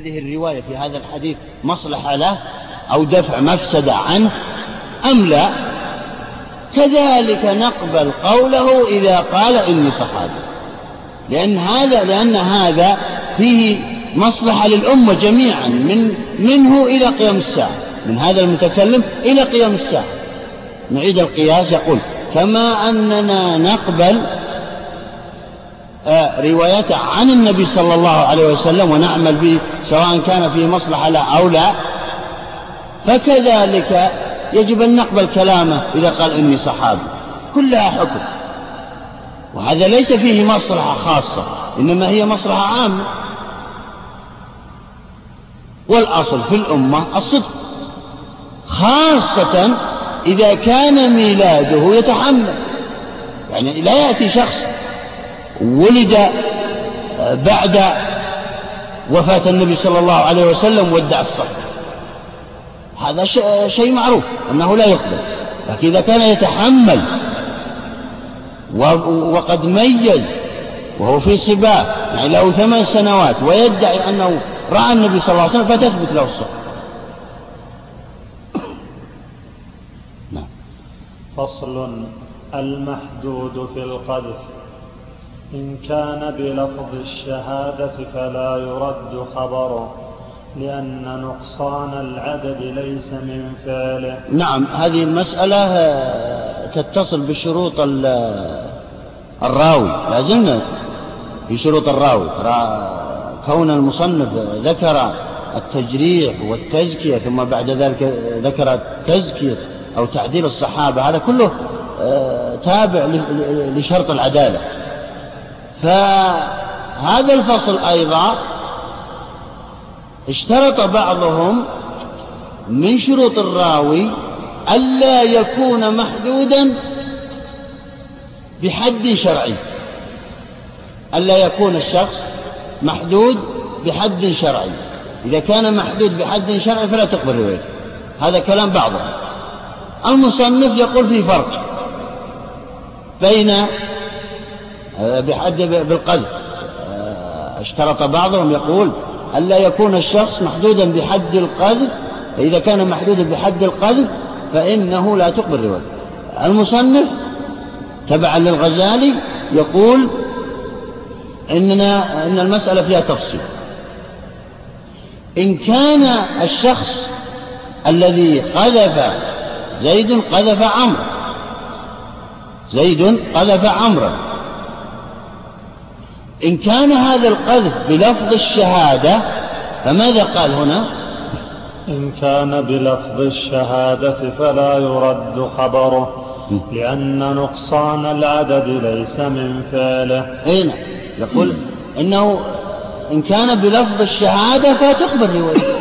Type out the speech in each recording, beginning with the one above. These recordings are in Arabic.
هذه الرواية في هذا الحديث مصلحة له أو دفع مفسدة عنه أم لا؟ كذلك نقبل قوله إذا قال إني صحابي. لأن هذا لأن هذا فيه مصلحة للأمة جميعا من منه إلى قيام الساعة من هذا المتكلم إلى قيام الساعة. نعيد القياس يقول كما أننا نقبل روايته عن النبي صلى الله عليه وسلم ونعمل به سواء كان فيه مصلحة لا أو لا. فكذلك يجب أن نقبل كلامه إذا قال إني صحابي. كلها حكم. وهذا ليس فيه مصلحة خاصة إنما هي مصلحة عامة. والأصل في الأمة الصدق. خاصة إذا كان ميلاده يتحمل. يعني لا يأتي شخص ولد بعد وفاة النبي صلى الله عليه وسلم وادعى الصحة هذا شيء معروف أنه لا يقبل. لكن إذا كان يتحمل وقد ميز وهو في سباق يعني له ثمان سنوات ويدعي أنه رأى النبي صلى الله عليه وسلم فتثبت له الصحة نعم. فصل المحدود في القذف. إن كان بلفظ الشهادة فلا يرد خبره لأن نقصان العدد ليس من فعله. نعم هذه المسألة آه، تتصل بشروط الراوي. لازلنا في شروط الراوي كون المصنف ذكر التجريح والتزكية ثم بعد ذلك ذكر التزكية أو تعديل الصحابة هذا كله آه، تابع لشرط العدالة. فهذا الفصل أيضا اشترط بعضهم من شروط الراوي ألا يكون محدودا بحد شرعي. ألا يكون الشخص محدود بحد شرعي. إذا كان محدود بحد شرعي فلا تقبل روايته هذا كلام بعضهم. المصنف يقول في فرق بين بحد بالقذف آه، اشترط بعضهم يقول ألا يكون الشخص محدودا بحد القذف فإذا كان محدودا بحد القذف فإنه لا تقبل روايته المصنف تبعا للغزالي يقول إننا إن المسألة فيها تفصيل. إن كان الشخص الذي قذف زيد قذف عمرو زيد قذف عمرا إن كان هذا القذف بلفظ الشهادة فماذا قال هنا؟ إن كان بلفظ الشهادة فلا يرد خبره لأن نقصان العدد ليس من فعله. أين نعم. يقول إنه إن كان بلفظ الشهادة فتقبل روايته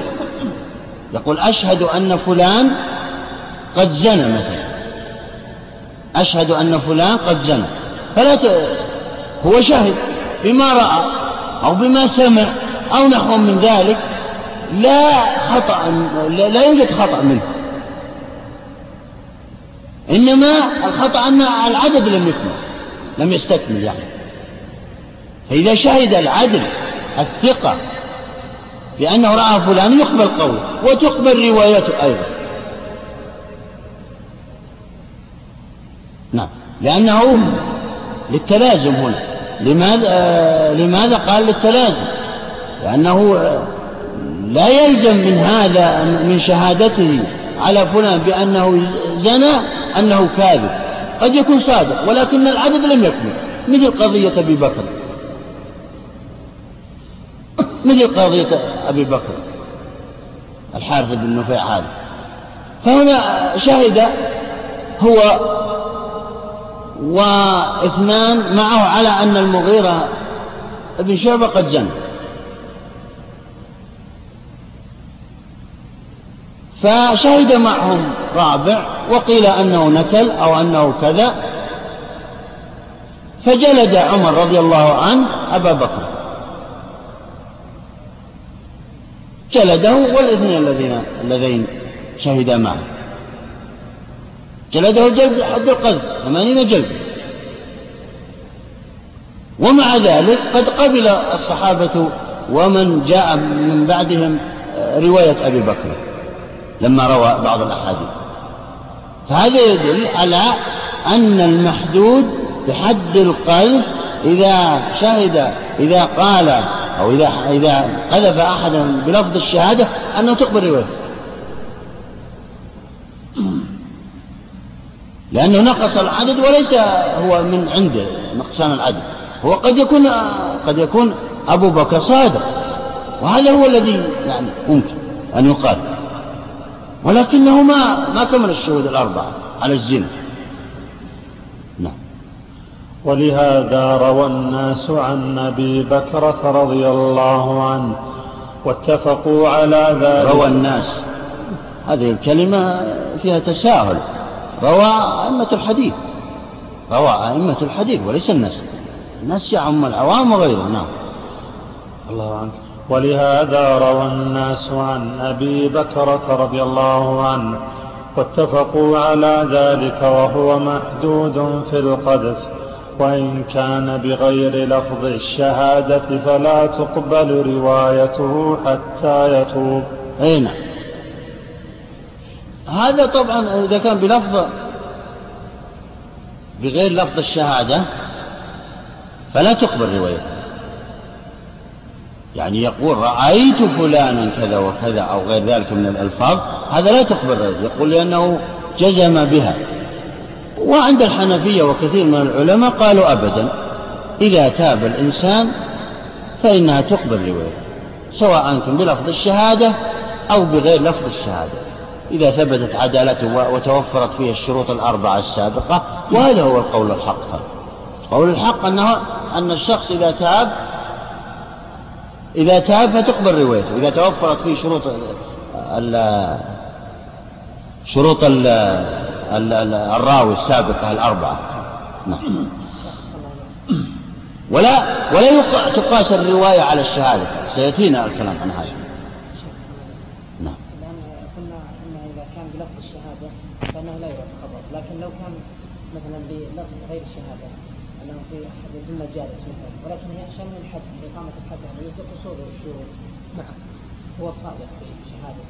يقول أشهد أن فلان قد زنى مثلا. أشهد أن فلان قد زنى. فلا ت... هو شهد بما رأى أو بما سمع أو نحو من ذلك لا خطأ لا يوجد خطأ منه. إنما الخطأ أن العدد لم يكمل لم يستكمل يعني. فإذا شهد العدل الثقة بأنه رأى فلان يقبل قوله وتقبل روايته أيضا. نعم لأنه للتلازم هنا. لماذا لماذا قال للتلازم لأنه لا يلزم من هذا من شهادته على فلان بأنه زنى أنه كاذب. قد يكون صادق ولكن العدد لم يكمل. مثل قضية أبي بكر. مثل قضية أبي بكر الحارث بن نفيع هذا. فهنا شهد هو واثنان معه على أن المغيرة بن شعبة قد زنى فشهد معهم رابع وقيل أنه نكل أو أنه كذا. فجلد عمر رضي الله عنه أبا بكر. جلده والإثنين الذين اللذين شهدا معه. جلده جلد حد القذف ثمانين جلد. ومع ذلك قد قبل الصحابة ومن جاء من بعدهم رواية أبي بكر لما روى بعض الأحاديث. فهذا يدل على أن المحدود بحد القذف إذا شهد إذا قال أو إذا إذا قذف أحدا بلفظ الشهادة أنه تقبل روايته. لأنه نقص العدد وليس هو من عنده نقصان العدد. هو قد يكون قد يكون أبو بكر صادق وهذا هو الذي يعني ممكن أن يقال. ولكنه ما ما كمل الشهود الأربعة على الزنا. نعم. ولهذا روى الناس عن أبي بكرة رضي الله عنه واتفقوا على ذلك. روى الناس. هذه الكلمة فيها تساهل. روى أئمة الحديث. روى أئمة الحديث وليس الناس. الناس يعم العوام وغيرهم نعم. الله عنك. ولهذا روى الناس عن أبي بكرة رضي الله عنه واتفقوا على ذلك وهو محدود في القذف وإن كان بغير لفظ الشهادة فلا تقبل روايته حتى يتوب. أي نعم. هذا طبعا إذا كان بلفظ بغير لفظ الشهادة فلا تقبل روايته يعني يقول رأيت فلانا كذا وكذا أو غير ذلك من الألفاظ هذا لا تقبل يقول لأنه جزم بها. وعند الحنفية وكثير من العلماء قالوا أبدا. إذا تاب الإنسان فإنها تقبل روايته سواء كان بلفظ الشهادة أو بغير لفظ الشهادة. إذا ثبتت عدالته وتوفرت فيه الشروط الأربعة السابقة وهذا هو القول الحق. قول الحق أنه أن الشخص إذا تاب إذا تاب فتقبل روايته. إذا توفرت فيه شروط ال شروط ال الراوي السابقة الأربعة. نعم. ولا ولا تقاس الرواية على الشهادة. سيأتينا الكلام عن هذا نعم قلنا أنه إذا كان بلفظ الشهادة فإنه لا يعد خبر لكن لو كان مثلا بلفظ غير الشهادة. أنه في أحد المجالس مثلا. ولكن هي عشان الحد إقامة الحد يعني يترك أصول الشهود نعم. هو صادق في شهادة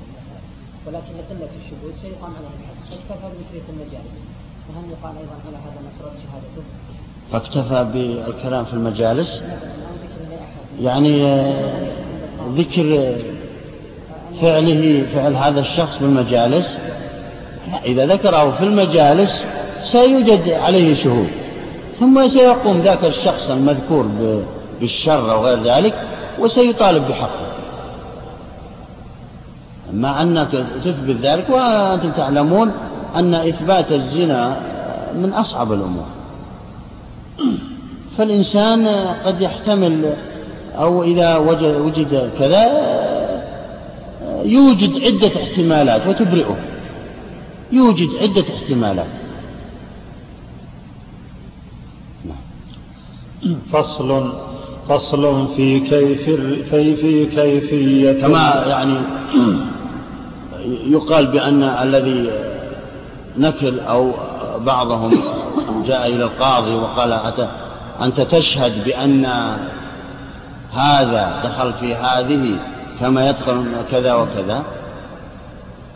ولكن لقلة الشهود سيقام عليه الحد. فاكتفى بذكر المجالس. وهل يقال أيضا على هذا مسرد شهادته؟ فاكتفى بالكلام في المجالس؟ يعني آه، ذكر فعله فعل هذا الشخص بالمجالس؟ إذا ذكره في المجالس سيوجد عليه شهود. ثم سيقوم ذاك الشخص المذكور بالشر أو غير ذلك وسيطالب بحقه. مع أنك تثبت ذلك وأنتم تعلمون أن إثبات الزنا من أصعب الأمور. فالإنسان قد يحتمل أو إذا وجد, وجد كذا يوجد عدة احتمالات وتبرئه. يوجد عدة احتمالات. فصل فصل في كيف في في كيفية. كما يعني يقال بأن الذي نكل أو بعضهم جاء إلى القاضي وقال أنت تشهد بأن هذا دخل في هذه كما يدخل كذا وكذا؟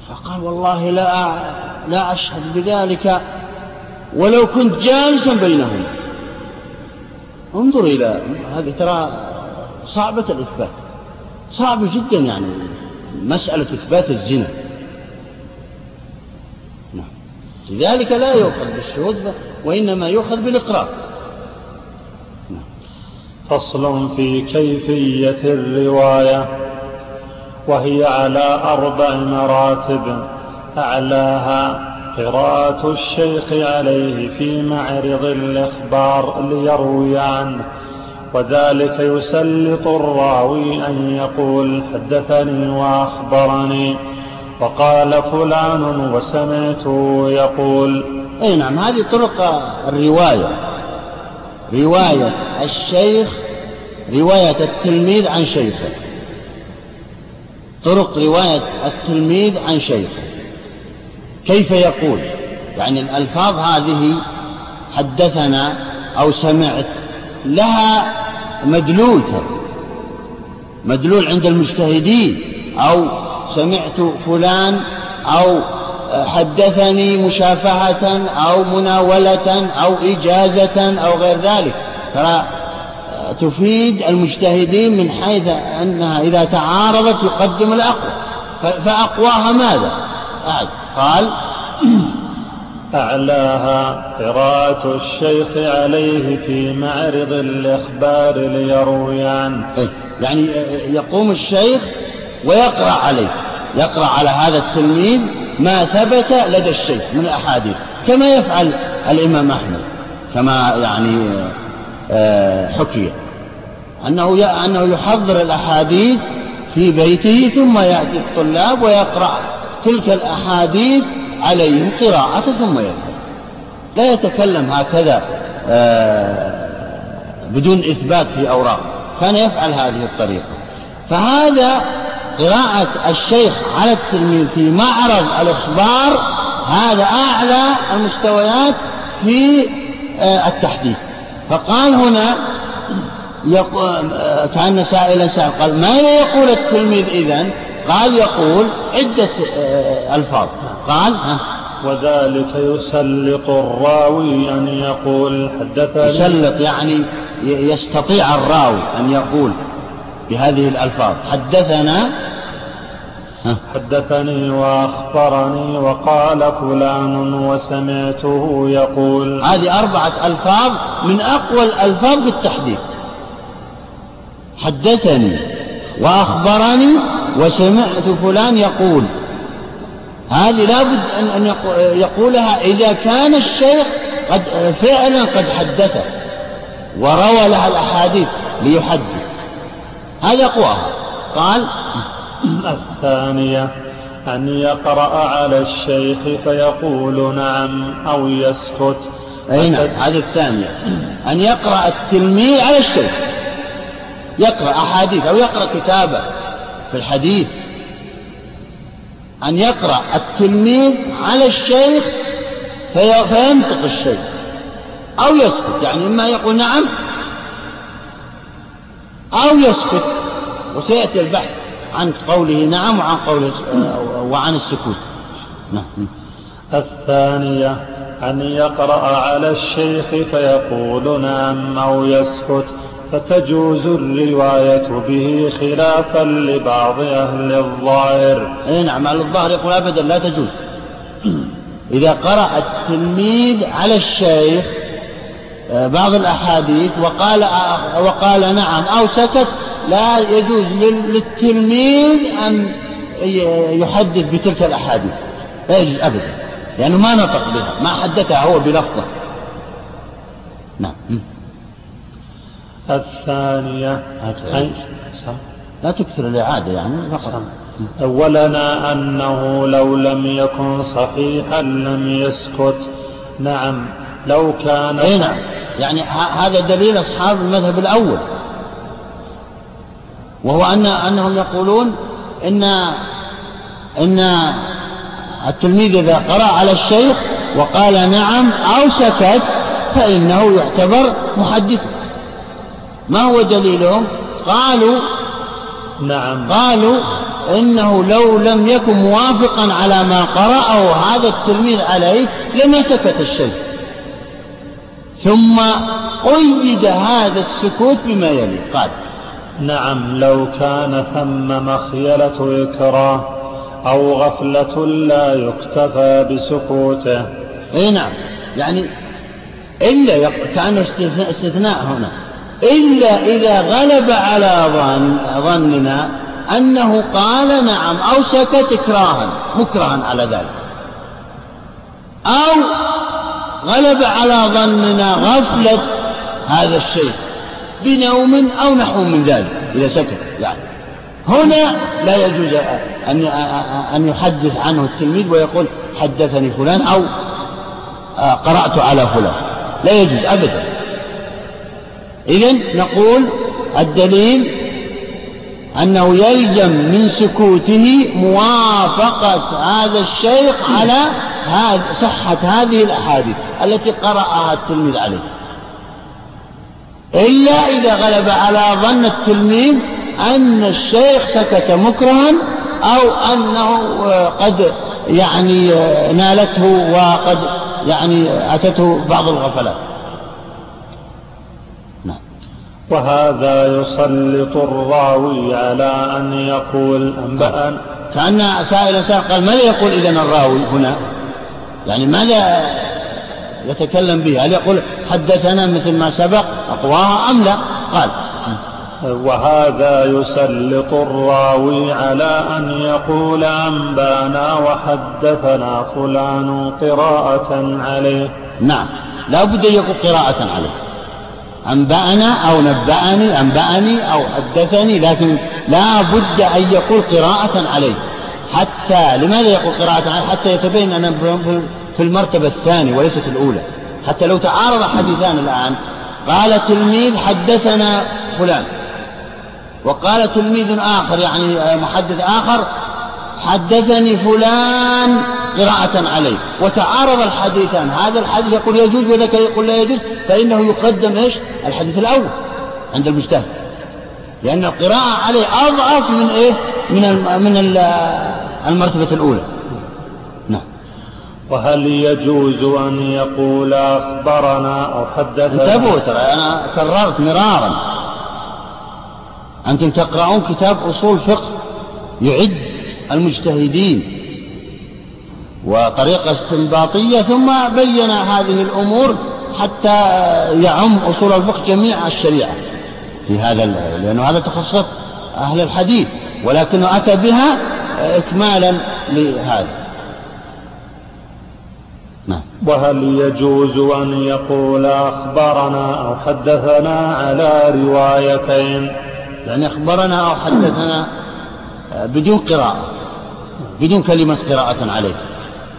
فقال والله لا لا أشهد بذلك ولو كنت جالسا بينهم. انظر إلى هذه ترى صعبة الإثبات صعب جدا يعني مسألة إثبات الزنا. نعم. لذلك لا يؤخذ بالشهود وإنما يؤخذ بالإقرار نعم. فصل في كيفية الرواية وهي على أربع مراتب أعلاها قراءة الشيخ عليه في معرض الإخبار ليروي عنه. وذلك يسلط الراوي أن يقول حدثني وأخبرني. وقال فلان وسمعته يقول أي نعم هذه طرق الرواية. رواية الشيخ رواية التلميذ عن شيخه. طرق رواية التلميذ عن شيخه. كيف يقول؟ يعني الألفاظ هذه حدثنا أو سمعت لها مدلول مدلول عند المجتهدين أو سمعت فلان أو حدثني مشافهة أو مناولة أو إجازة أو غير ذلك. فتفيد المجتهدين من حيث أنها إذا تعارضت يقدم الأقوى. فأقواها ماذا؟ قال أعلاها قراءة الشيخ عليه في معرض الإخبار ليروي عنه إيه، يعني يقوم الشيخ ويقرأ عليه. يقرأ على هذا التلميذ ما ثبت لدى الشيخ من الأحاديث كما يفعل الإمام أحمد كما يعني آه، حكي. أنه أنه يحضر الأحاديث في بيته ثم يأتي الطلاب ويقرأ. تلك الأحاديث عليهم قراءة ثم يذهب لا يتكلم هكذا آه، بدون إثبات في أوراق. كان يفعل هذه الطريقة. فهذا قراءة الشيخ على التلميذ في معرض الإخبار هذا أعلى المستويات في آه، التحديث. فقال هنا آه، كأن سائلا سأل قال ماذا يقول التلميذ إذن؟ قال يقول عدة آه، ألفاظ. قال ها؟ وذلك يسلط الراوي أن يقول حدثني. يسلط يعني يستطيع الراوي أن يقول بهذه الألفاظ. حدثنا حدثني وأخبرني وقال فلان وسمعته يقول. هذه أربعة ألفاظ من أقوى الألفاظ بالتحديد حدثني وأخبرني وسمعت فلان يقول. هذه لابد أن يقولها إذا كان الشيخ قد فعلا قد حدثه وروى لها الأحاديث ليحدث. هذا قواها قال الثانية أن يقرأ على الشيخ فيقول نعم أو يسكت. أي نعم هذه الثانية. أن يقرأ التلميذ على الشيخ. يقرأ أحاديث أو يقرأ كتابة. في الحديث أن يقرأ التلميذ على الشيخ في فينطق الشيخ أو يسكت يعني إما يقول نعم أو يسكت وسيأتي البحث عن قوله نعم وعن قوله وعن السكوت. نعم. الثانية أن يقرأ على الشيخ فيقول نعم أو يسكت. فتجوز الرواية به خلافا لبعض أهل الظاهر. أي نعم أهل الظاهر يقول أبدا لا تجوز. إذا قرأ التلميذ على الشيخ آه، بعض الأحاديث وقال آه، وقال نعم أو سكت لا يجوز للتلميذ أن يحدث بتلك الأحاديث. لا يجوز أبدا لأنه ما نطق بها ما حدثها هو بلفظه. نعم. الثانية لا تكثر الإعادة يعني فقط. أولنا أنه لو لم يكن صحيحا لم يسكت. نعم. لو كان أي نعم. يعني هذا دليل أصحاب المذهب الأول. وهو أن أنهم يقولون إن إن التلميذ إذا قرأ على الشيخ وقال نعم أو سكت فإنه يعتبر محدثا. ما هو دليلهم؟ قالوا نعم. قالوا إنه لو لم يكن موافقا على ما قرأه هذا التلميذ عليه لما سكت الشيخ. ثم قيد هذا السكوت بما يلي. قال نعم لو كان ثم مخيلة إكراه أو غفلة لا يكتفى بسكوته. أي نعم يعني إلا كأنه استثناء هنا. إلا إذا غلب على ظن ظننا أنه قال نعم أو سكت إكراها مكرها على ذلك. أو غلب على ظننا غفلة هذا الشيء بنوم أو نحو من ذلك إذا سكت يعني هنا لا يجوز أن أن يحدث عنه التلميذ ويقول حدثني فلان أو قرأت على فلان. لا يجوز أبدا. إذا نقول الدليل أنه يلزم من سكوته موافقة هذا الشيخ على صحة هذه الأحاديث التي قرأها التلميذ عليه. إلا إذا غلب على ظن التلميذ أن الشيخ سكت مكرها أو أنه قد يعني نالته وقد يعني أتته بعض الغفلات نعم وهذا يسلط الراوي على أن يقول أنبأ كأن سائل سائل قال ماذا يقول إذا الراوي هنا؟ يعني ماذا يتكلم به؟ هل يقول حدثنا مثل ما سبق أقواها أم لا؟ قال. وهذا يسلط الراوي على أن يقول أنبانا وحدثنا فلان قراءة عليه. نعم. لا بد أن يقول قراءة عليه. أنبأنا أو نبأني أنبأني أو حدثني لكن لا بد أن يقول قراءة عليه. حتى لماذا يقول قراءة عليه؟ حتى يتبين أن في المرتبة الثانية وليست الأولى. حتى لو تعارض حديثان الآن قال تلميذ حدثنا فلان وقال تلميذ آخر يعني محدث آخر حدثني فلان قراءة عليه وتعارض الحديثان. هذا الحديث يقول يجوز وذاك يقول لا يجوز فإنه يقدم إيش؟ الحديث الأول عند المجتهد. لأن القراءة عليه أضعف من إيه؟ من من المرتبة الأولى. نعم. وهل يجوز أن يقول أخبرنا أو حدثنا؟ انتبهوا ترى أنا كررت مرارا. أنتم تقرؤون كتاب أصول فقه يعد المجتهدين وطريقة استنباطية ثم بين هذه الأمور حتى يعم أصول الفقه جميع الشريعة في هذا لأنه هذا تخصص أهل الحديث ولكنه أتى بها إكمالا لهذا. نعم. وهل يجوز أن يقول أخبرنا أو حدثنا على روايتين؟ يعني أخبرنا أو حدثنا بدون قراءة. بدون كلمة قراءة عليه.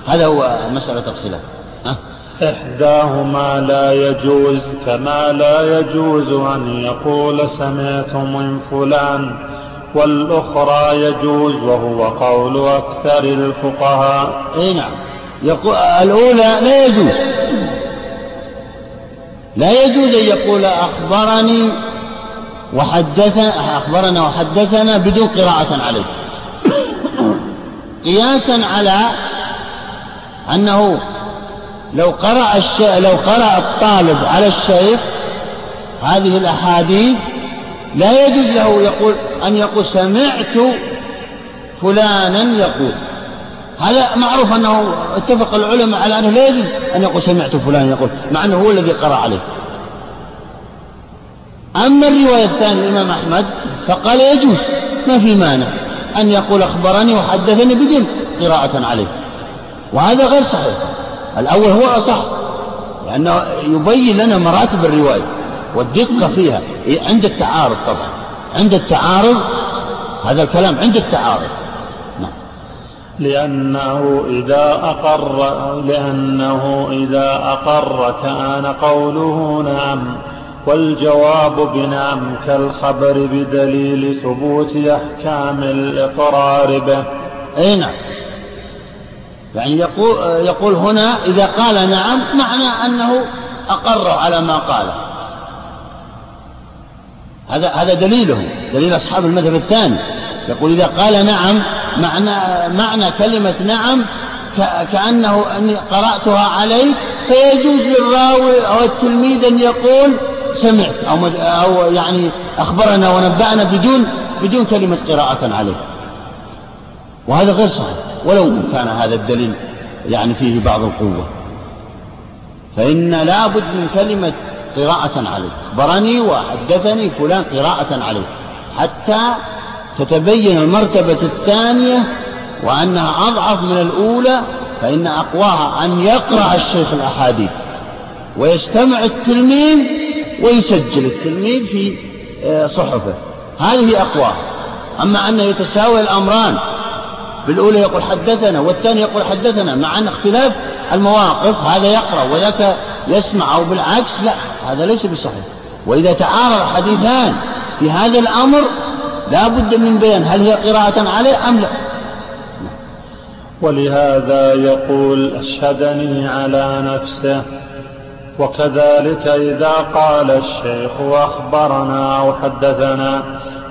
هذا هو مسألة الخلاف. أه؟ إحداهما لا يجوز كما لا يجوز أن يقول سمعت من فلان والأخرى يجوز وهو قول أكثر الفقهاء. أي نعم. يقول الأولى لا يجوز. لا يجوز أن يقول أخبرني وحدثنا أخبرنا وحدثنا بدون قراءة عليه. قياسا على أنه لو قرأ الشيء لو قرأ الطالب على الشيخ هذه الأحاديث لا يجوز له يقول أن يقول سمعت فلانا يقول. هذا معروف أنه اتفق العلماء على أنه لا يجوز أن يقول سمعت فلان يقول مع أنه هو الذي قرأ عليه. أما الرواية الثانية الإمام أحمد فقال يجوز ما في مانع. أن يقول أخبرني وحدثني بدون قراءة عليه. وهذا غير صحيح. الأول هو أصح لأنه يبين لنا مراتب الرواية والدقة فيها. عند التعارض طبعا. عند التعارض هذا الكلام عند التعارض. نعم. لأنه إذا أقر لأنه إذا أقر كان قوله نعم. والجواب بنعم كالخبر بدليل ثبوت أحكام الإقرار به. أي نعم. يعني يقول, يقول هنا إذا قال نعم معنى أنه أقر على ما قال. هذا هذا دليله دليل أصحاب المذهب الثاني. يقول إذا قال نعم معنى معنى كلمة نعم كأنه أني قرأتها عليك فيجوز للراوي أو التلميذ أن يقول سمعت أو, أو يعني أخبرنا ونبأنا بدون بدون كلمة قراءة عليه. وهذا غير صحيح. ولو كان هذا الدليل يعني فيه بعض القوة. فإن لا بد من كلمة قراءة عليه. أخبرني وحدثني فلان قراءة عليه. حتى تتبين المرتبة الثانية وأنها أضعف من الأولى فإن أقواها أن يقرأ الشيخ الأحاديث. ويستمع التلميذ ويسجل التلميذ في آه، صحفه. هذه أقوى. أما أن يتساوي الأمران. بالأولى يقول حدثنا والثاني يقول حدثنا. مع أن اختلاف المواقف هذا يقرأ. وذاك يسمع. أو بالعكس لا هذا ليس بصحيح. وإذا تعارض حديثان في هذا الأمر لا بد من بيان هل هي قراءة عليه أم لا. ولهذا يقول أشهدني على نفسه. وكذلك إذا قال الشيخ أخبرنا أو حدثنا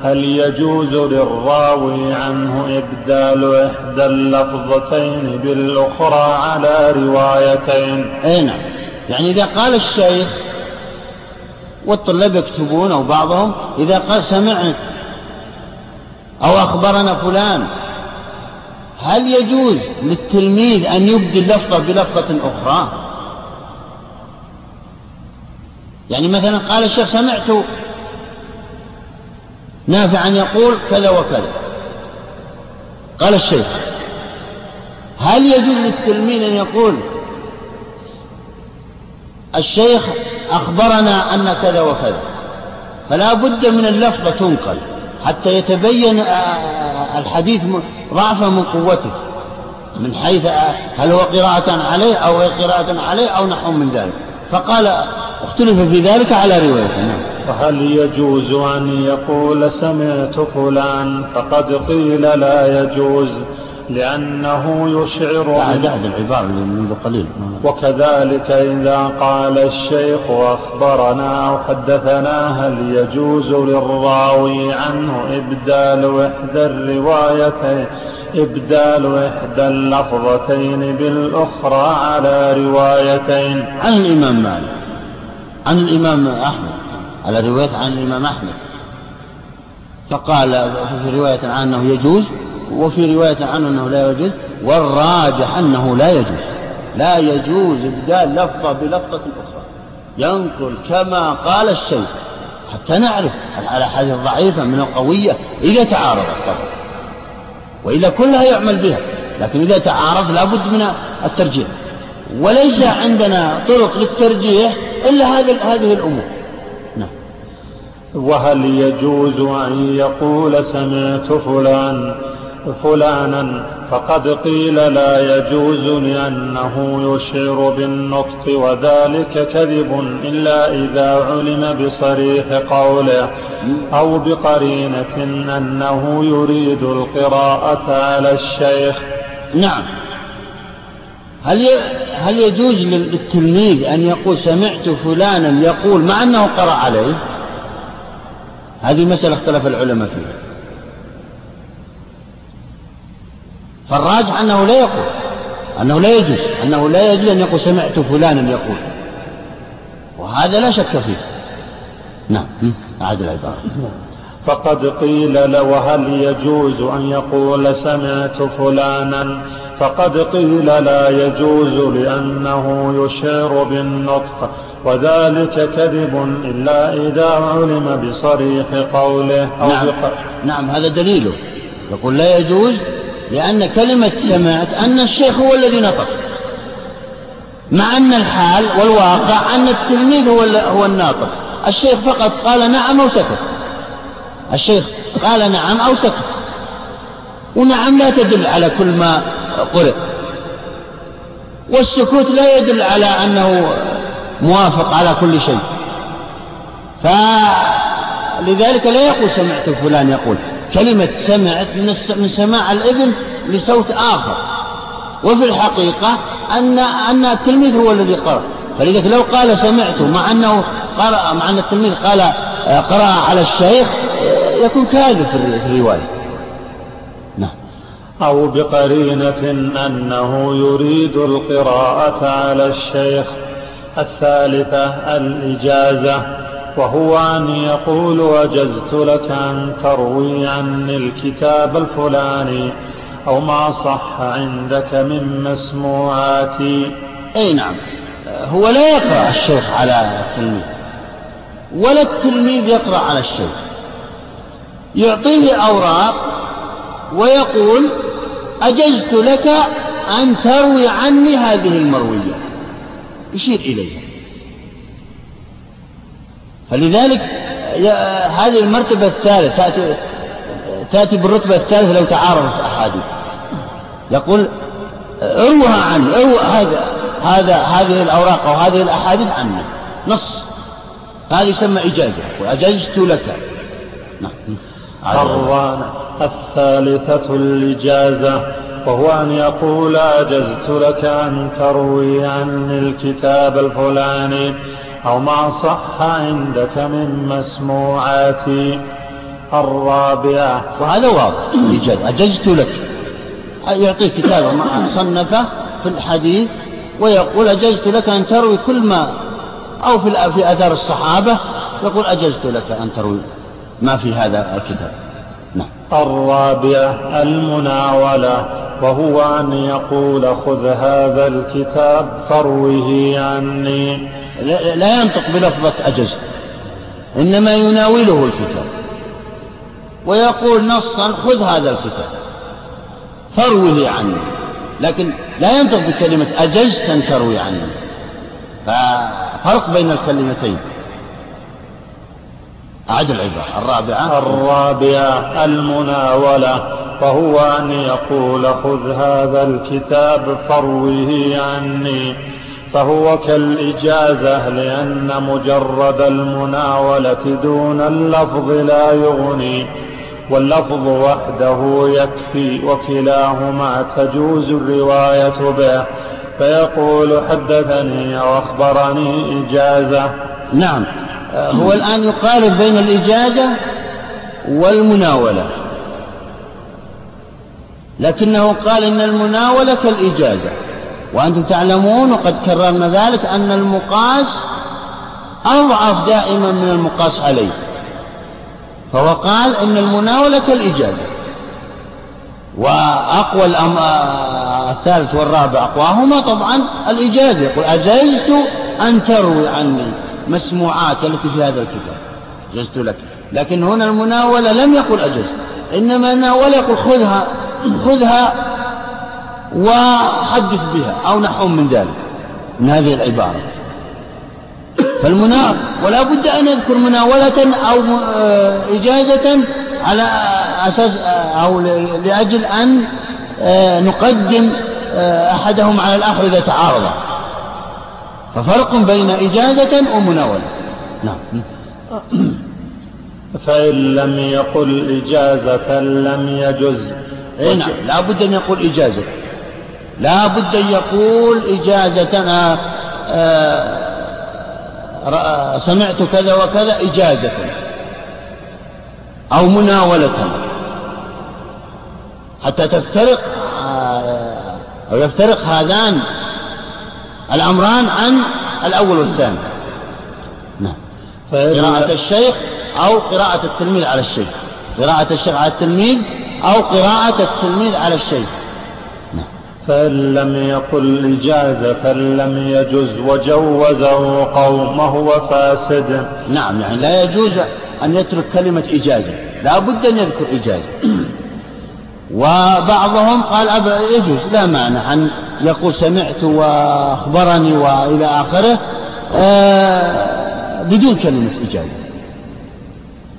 هل يجوز للراوي عنه إبدال إحدى اللفظتين بالأخرى على روايتين؟ أي نعم. يعني إذا قال الشيخ والطلاب يكتبون أو بعضهم إذا قال سمعت أو أخبرنا فلان هل يجوز للتلميذ أن يبدل لفظة بلفظة أخرى؟ يعني مثلا قال الشيخ سمعت نافعا يقول كذا وكذا. قال الشيخ هل يجوز للتلميذ أن يقول الشيخ أخبرنا أن كذا وكذا؟ فلا بد من اللفظة تنقل حتى يتبين آه، آه، الحديث ضعفا من قوته من حيث آه، هل هو قراءة عليه أو قراءة عليه أو نحو من ذلك. فقال اختلف في ذلك على رواية نعم. وهل يجوز أن يقول سمعت فلان فقد قيل لا يجوز لأنه يشعر بعد عهد العبارة منذ قليل. وكذلك إذا قال الشيخ أخبرنا أو حدثنا هل يجوز للراوي عنه إبدال إحدى الروايتين إبدال إحدى اللفظتين بالأخرى على روايتين؟ عن الإمام مالك. عن الإمام أحمد على رواية عن الإمام أحمد. فقال في رواية عنه يجوز وفي رواية عنه أنه لا يجوز والراجح أنه لا يجوز. لا يجوز إبدال لفظة بلفظة أخرى. ينقل كما قال الشيخ. حتى نعرف الأحاديث الضعيفة من القوية إذا تعارضت طبعا وإذا كلها يعمل بها. لكن إذا تعارض لابد من الترجيح. وليس عندنا طرق للترجيح إلا هذه الأمور. نعم. وهل يجوز أن يقول سمعت فلان فلانا فقد قيل لا يجوز لأنه يشعر بالنطق وذلك كذب إلا إذا علم بصريح قوله أو بقرينة أنه يريد القراءة على الشيخ. نعم. هل هل يجوز للتلميذ أن يقول سمعت فلانا يقول مع أنه قرأ عليه؟ هذه مسألة اختلف العلماء فيها. فالراجح أنه لا يقول أنه لا يجوز أنه لا يجوز أن يقول سمعت فلانا يقول. وهذا لا شك فيه. نعم. أعد العبارة. فقد قيل له وهل يجوز أن يقول سمعت فلانا؟ فقد قيل لا يجوز لأنه يشعر بالنطق وذلك كذب إلا إذا علم بصريح قوله. أو نعم, نعم هذا دليله. يقول لا يجوز لأن كلمة سمعت أن الشيخ هو الذي نطق مع أن الحال والواقع أن التلميذ هو هو الناطق. الشيخ فقط قال نعم أو سكت. الشيخ قال نعم أو سكت ونعم لا تدل على كل ما قرئ. والسكوت لا يدل على أنه موافق على كل شيء. فلذلك لا يقول سمعت فلان يقول. كلمة سمعت من سماع الإذن لصوت آخر. وفي الحقيقة أن أن التلميذ هو الذي قرأ. فلذلك لو قال سمعت مع أنه قرأ مع أن التلميذ قال قرأ على الشيخ يكون كاذب في الرواية. نعم. أو بقرينة أنه يريد القراءة على الشيخ. الثالثة الإجازة. وهو أن يقول وجزت لك أن تروي عني الكتاب الفلاني أو ما صح عندك من مسموعاتي. أي نعم. هو لا يقرأ الشيخ على التلميذ ولا التلميذ يقرأ على الشيخ يعطيه أوراق ويقول أجزت لك أن تروي عني هذه المروية. يشير إليها. فلذلك هذه المرتبة الثالثة تأتي تأتي بالرتبة الثالثة لو تعارضت الأحاديث يقول اروها عني اروى هذا هذا هذه الأوراق أو هذه الأحاديث عني. نص. هذه يسمى إجازة وأجزت لك. نعم. الثالثة الإجازة وهو أن يقول أجزت لك أن تروي عني الكتاب الفلاني أو ما صح عندك من مسموعاتي. الرابعة. وهذا واضح إيجاز أجزت لك. يعطيك كتابة صنفة في الحديث ويقول أجزت لك أن تروي كل ما أو في في آثار الصحابة يقول أجزت لك أن تروي. ما في هذا الكتاب. نعم. الرابعة المناولة وهو أن يقول خذ هذا الكتاب فروه عني. لا ينطق بلفظة أجزت. إنما يناوله الكتاب. ويقول نصا خذ هذا الكتاب. فروه عني. لكن لا ينطق بكلمة أجزت أن تروي عني. ففرق بين الكلمتين. أعد العبارة. الرابعة. الرابعة المناولة. وهو أن يقول خذ هذا الكتاب فروه عني. فهو كالإجازة لأن مجرد المناولة دون اللفظ لا يغني. واللفظ وحده يكفي وكلاهما تجوز الرواية به. فيقول حدثني وأخبرني إجازة. نعم. هو الآن يقارب بين الإجازة والمناولة. لكنه قال إن المناولة كالإجازة. وأنتم تعلمون وقد كررنا ذلك أن المقاس أضعف دائما من المقاس عليه. فهو قال إن المناولة كالإجازة. وأقوى الأم... الثالث والرابع أقواهما طبعا الإجازة. يقول أجزت أن تروي عني مسموعات التي في هذا الكتاب. أجزت لك. لكن هنا المناولة لم يقل أجزت. إنما ناول يقول خذها خذها وحدث بها أو نحو من ذلك من هذه العبارة. فالمنا ولا بد أن يذكر مناولة أو آه، إجازة على أساس آه، أو لأجل أن نقدم أحدهم على الآخر إذا تعارض. ففرق بين إجازة ومناولة. نعم. فإن لم يقل إجازة لم يجز. إيه نعم. لا بد أن يقول إجازة. لا بد أن يقول إجازة أنا آه، سمعت كذا وكذا إجازة أو مناولة. حتى تفترق آه، أو يفترق هذان الأمران عن الأول والثاني. نعم. قراءة الشيخ أو قراءة التلميذ على الشيخ. قراءة الشيخ على التلميذ أو قراءة التلميذ على الشيخ. فإن لم يقل إجازة لم يجز وجوزه قوم وهو فاسد نعم يعني لا يجوز أن يترك كلمة إجازة. لا بد أن يذكر إجازة. وبعضهم قال أبا يجوز لا مانع أن يقول سمعت وأخبرني وإلى آخره آه بدون كلمة إجازة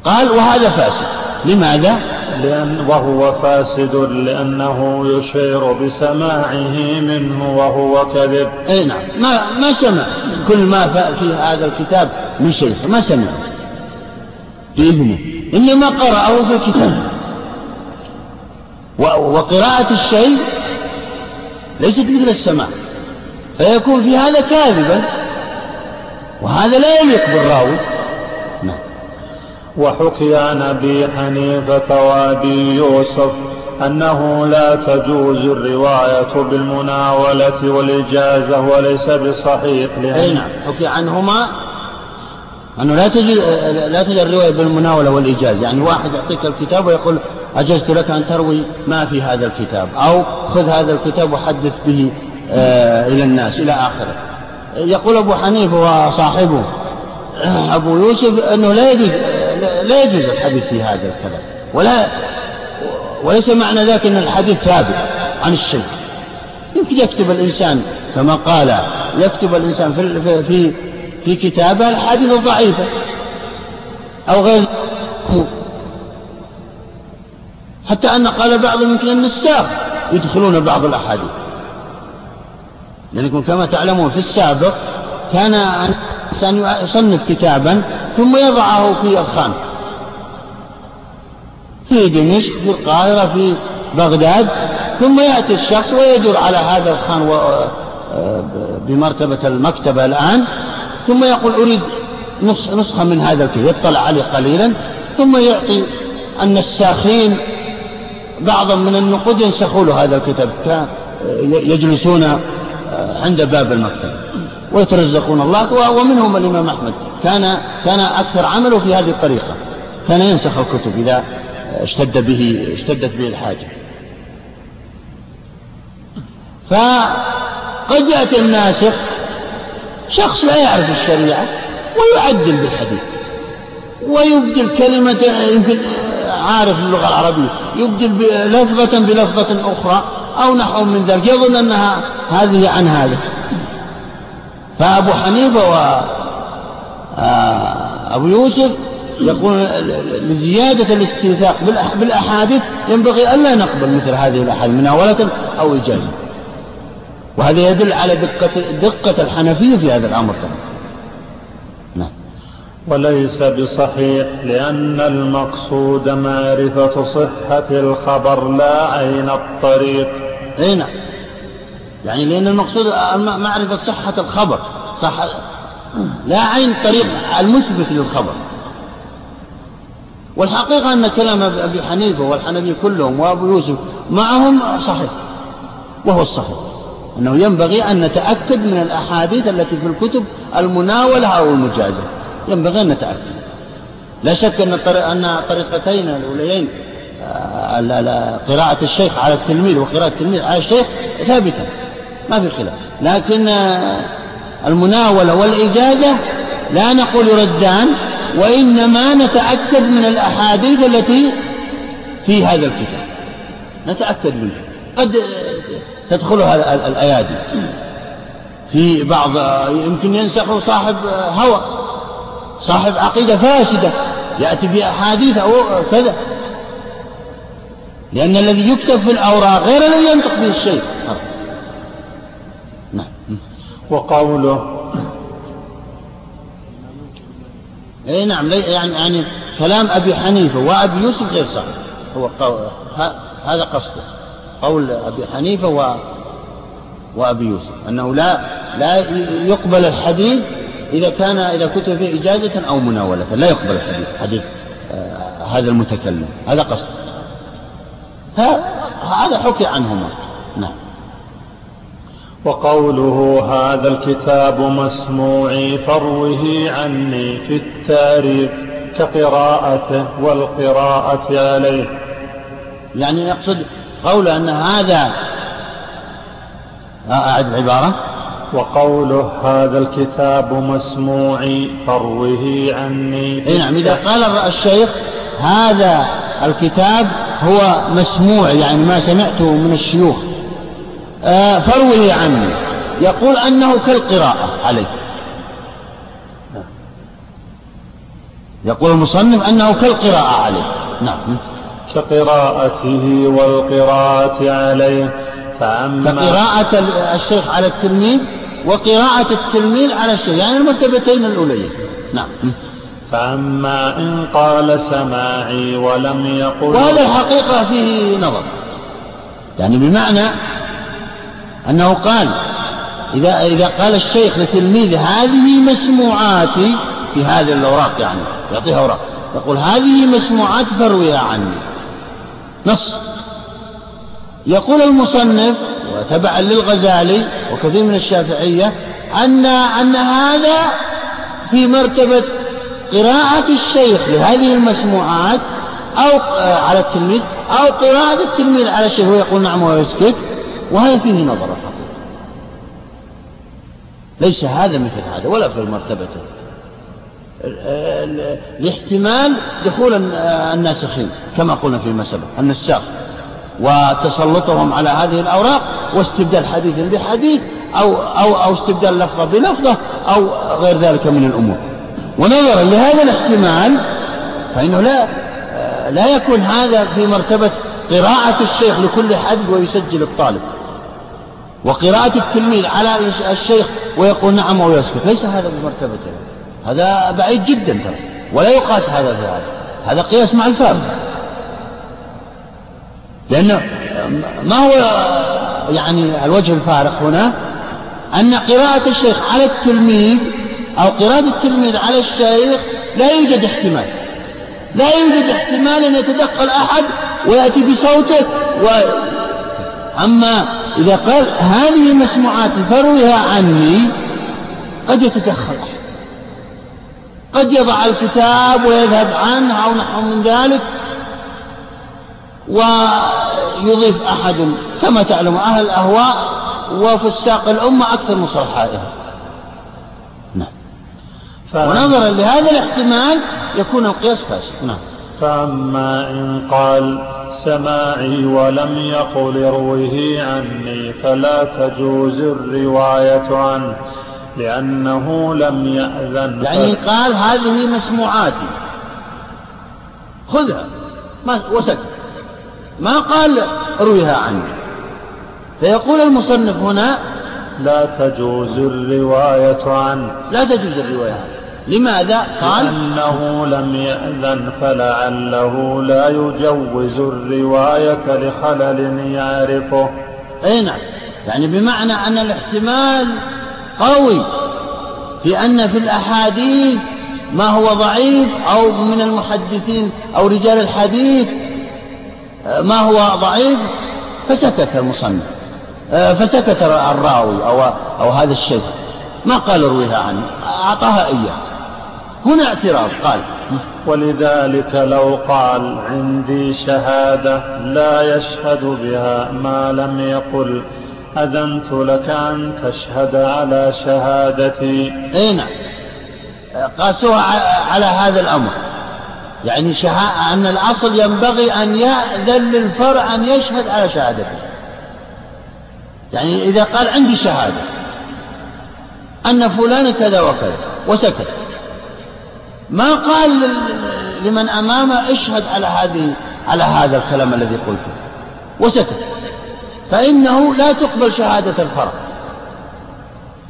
قال وهذا فاسد. لماذا؟ لأن وهو فاسد لأنه يشير بسماعه منه وهو كذب. أي نعم. ما, ما سمع. كل ما في هذا الكتاب من شيخ ما سمع. بإذنه. إنما قرأه في الكتاب. وقراءة الشيء ليست مثل السماع فيكون في هذا كاذبا وهذا لا يليق بالراوي. وحكي عن أبي حنيفة وأبي يوسف أنه لا تجوز الرواية بالمناولة والإجازة وليس بصحيح أي نعم. حكي عنهما أنه لا تجوز لا تجوز الرواية بالمناولة والإجازة. يعني واحد يعطيك الكتاب ويقول أجزت لك أن تروي ما في هذا الكتاب أو خذ هذا الكتاب وحدث به آه، إلى الناس إلى آخره. يقول أبو حنيفة وصاحبه أبو يوسف أنه لا يجوز لا يجوز الحديث في هذا الكلام. ولا وليس معنى ذلك أن الحديث ثابت عن الشيء. يمكن يكتب الإنسان كما قال يكتب الإنسان في في في كتابه الحديث ضعيفة أو غير حتى أن قال بعضهم يمكن النساخ يدخلون بعض الأحاديث. لأنكم كما تعلمون في السابق كان الإنسان يصنف كتابا ثم يضعه في الخان. في دمشق في القاهرة في بغداد ثم يأتي الشخص ويدور على هذا الخان بمرتبة المكتبة الآن ثم يقول أريد نسخة من هذا الكتاب يطلع عليه قليلا ثم يعطي النساخين بعضا من النقود ينسخوا له هذا الكتاب. يجلسون عند باب المكتب ويترزقون الله ومنهم الإمام أحمد. كان كان أكثر عمله في هذه الطريقة. كان ينسخ الكتب إذا اشتد به اشتدت به الحاجة. فقد يأتي الناسخ شخص لا يعرف الشريعة ويعدل بالحديث ويبدل كلمة عارف اللغة العربية. يبدل لفظة بلفظة أخرى أو نحو من ذلك. يظن أنها هذه عن هذا. فأبو حنيفة وأبو آه، يوسف يقول لزيادة الاستيثاق بالأحاديث ينبغي ألا نقبل مثل هذه الأحاديث مناولة أو إجازة وهذا يدل على دقة, دقة الحنفية في هذا الأمر. نعم وليس بصحيح لأن المقصود معرفة صحة الخبر لا عين الطريق. أي نعم يعني لأن المقصود معرفة صحة الخبر صح لا عين الطريق المثبت للخبر. والحقيقة أن كلام أبي حنيفة والحنفي كلهم وأبو يوسف معهم صحيح وهو الصحيح. أنه ينبغي أن نتأكد من الأحاديث التي في الكتب المناولة أو المجازة ينبغي أن نتأكد لا شك أن أن طريقتين الأوليين آه، قراءة الشيخ على التلميذ وقراءة التلميذ على الشيخ ثابتة ما في خلاف. لكن آه، المناولة والإجازة لا نقول يردان وإنما نتأكد من الأحاديث التي في هذا الكتاب. نتأكد منها. قد تدخلها الأيادي. في بعض يمكن ينسخ صاحب هوى. صاحب عقيدة فاسدة. يأتي بأحاديث أو كذا. لأن الذي يكتب في الأوراق غير الذي ينطق به الشيء. نعم. وقوله اي نعم يعني يعني كلام أبي حنيفة وأبي يوسف غير صحيح. هو قول هذا قصده. قول أبي حنيفة و وأبي يوسف. أنه لا لا يقبل الحديث إذا كان إذا كتب فيه إجازة أو مناولة لا يقبل الحديث حديث آه هذا المتكلم هذا قصده هذا حكي عنهما. نعم. وقوله هذا الكتاب مسموعي فروه عني في التاريخ كقراءته والقراءة عليه. يعني يقصد قول أن هذا أعد العبارة وقوله هذا الكتاب مسموعي فروه عني. اي نعم إذا قال الشيخ هذا الكتاب هو مسموع يعني ما سمعته من الشيوخ. آه، فروي عني. يقول أنه كالقراءة عليه. يقول المصنف أنه كالقراءة عليه. نعم. كقراءته والقراءة عليه. فأما كقراءة الشيخ على التلميذ وقراءة التلميذ على الشيخ يعني المرتبتين الأوليين نعم. فأما إن قال سماعي ولم يقل وهذا الحقيقة فيه نظر. يعني بمعنى أنه قال إذا إذا قال الشيخ لتلميذه هذه مسموعاتي في هذه الأوراق يعني يعطيها أوراق يقول هذه مسموعات فرويها عني. نص. يقول المصنف وتبعا للغزالي وكثير من الشافعية أن أن هذا في مرتبة قراءة الشيخ لهذه المسموعات أو على التلميذ أو قراءة التلميذ على الشيخ ويقول نعم ويسكت وهذا فيه نظر الحقيقة ليس هذا مثل هذا ولا في مرتبته لاحتمال دخول الناسخين كما قلنا فيما سبق النساخ. وتسلطهم على هذه الأوراق واستبدال حديث بحديث أو أو أو استبدال لفظة بلفظة أو غير ذلك من الأمور. ونظرا لهذا الاحتمال فإنه لا لا يكون هذا في مرتبة قراءة الشيخ لكل حد ويسجل الطالب. وقراءة التلميذ على الشيخ ويقول نعم ويسكت ليس هذا بمرتبته هذا بعيد جدا ترى. ولا يقاس هذا في هذا. هذا قياس مع الفارق لأنه ما هو يعني الوجه الفارق هنا؟ أن قراءة الشيخ على التلميذ أو قراءة التلميذ على الشيخ لا يوجد احتمال. لا يوجد احتمال أن يتدخل أحد ويأتي بصوته. و... أما إذا قال هذه مسموعات فروها عني قد يتدخل أحد. قد يضع الكتاب ويذهب عنه أو نحو من ذلك. ويضيف أحد. كما تعلم أهل الأهواء وفساق الأمة أكثر من صلحائها نعم. ونظرا لهذا الاحتمال يكون القياس فاسد. نعم. فأما إن قال سماعي ولم يقل اروه عني فلا تجوز الرواية عنه لأنه لم يأذن. يعني قال هذه مسموعاتي. خذها. ما وسكت. ما قال ارويها عني فيقول المصنف هنا لا تجوز الرواية عنه لا تجوز الرواية. عنه لماذا؟ قال لأنه لم يأذن فلعله لا يجوز الرواية لخلل يعرفه. أي نعم. يعني بمعنى أن الاحتمال قوي في أن في الأحاديث ما هو ضعيف أو من المحدثين أو رجال الحديث ما هو ضعيف؟ فسكت المصنف. فسكت الراوي أو, أو هذا الشيخ. ما قال ارويها عنه؟ أعطاها إياه. هنا اعتراض. قال ولذلك لو قال عندي شهادة لا يشهد بها ما لم يقل. أذنت لك أن تشهد على شهادتي. أي نعم. قاسوها على هذا الأمر. يعني شها... أن الأصل ينبغي أن يأذن للفرع أن يشهد على شهادته. يعني إذا قال عندي شهادة أن فلان كذا وكذا وسكت. ما قال لمن أمامه اشهد على هذه على هذا الكلام الذي قلته. وسكت. فإنه لا تقبل شهادة الفرع.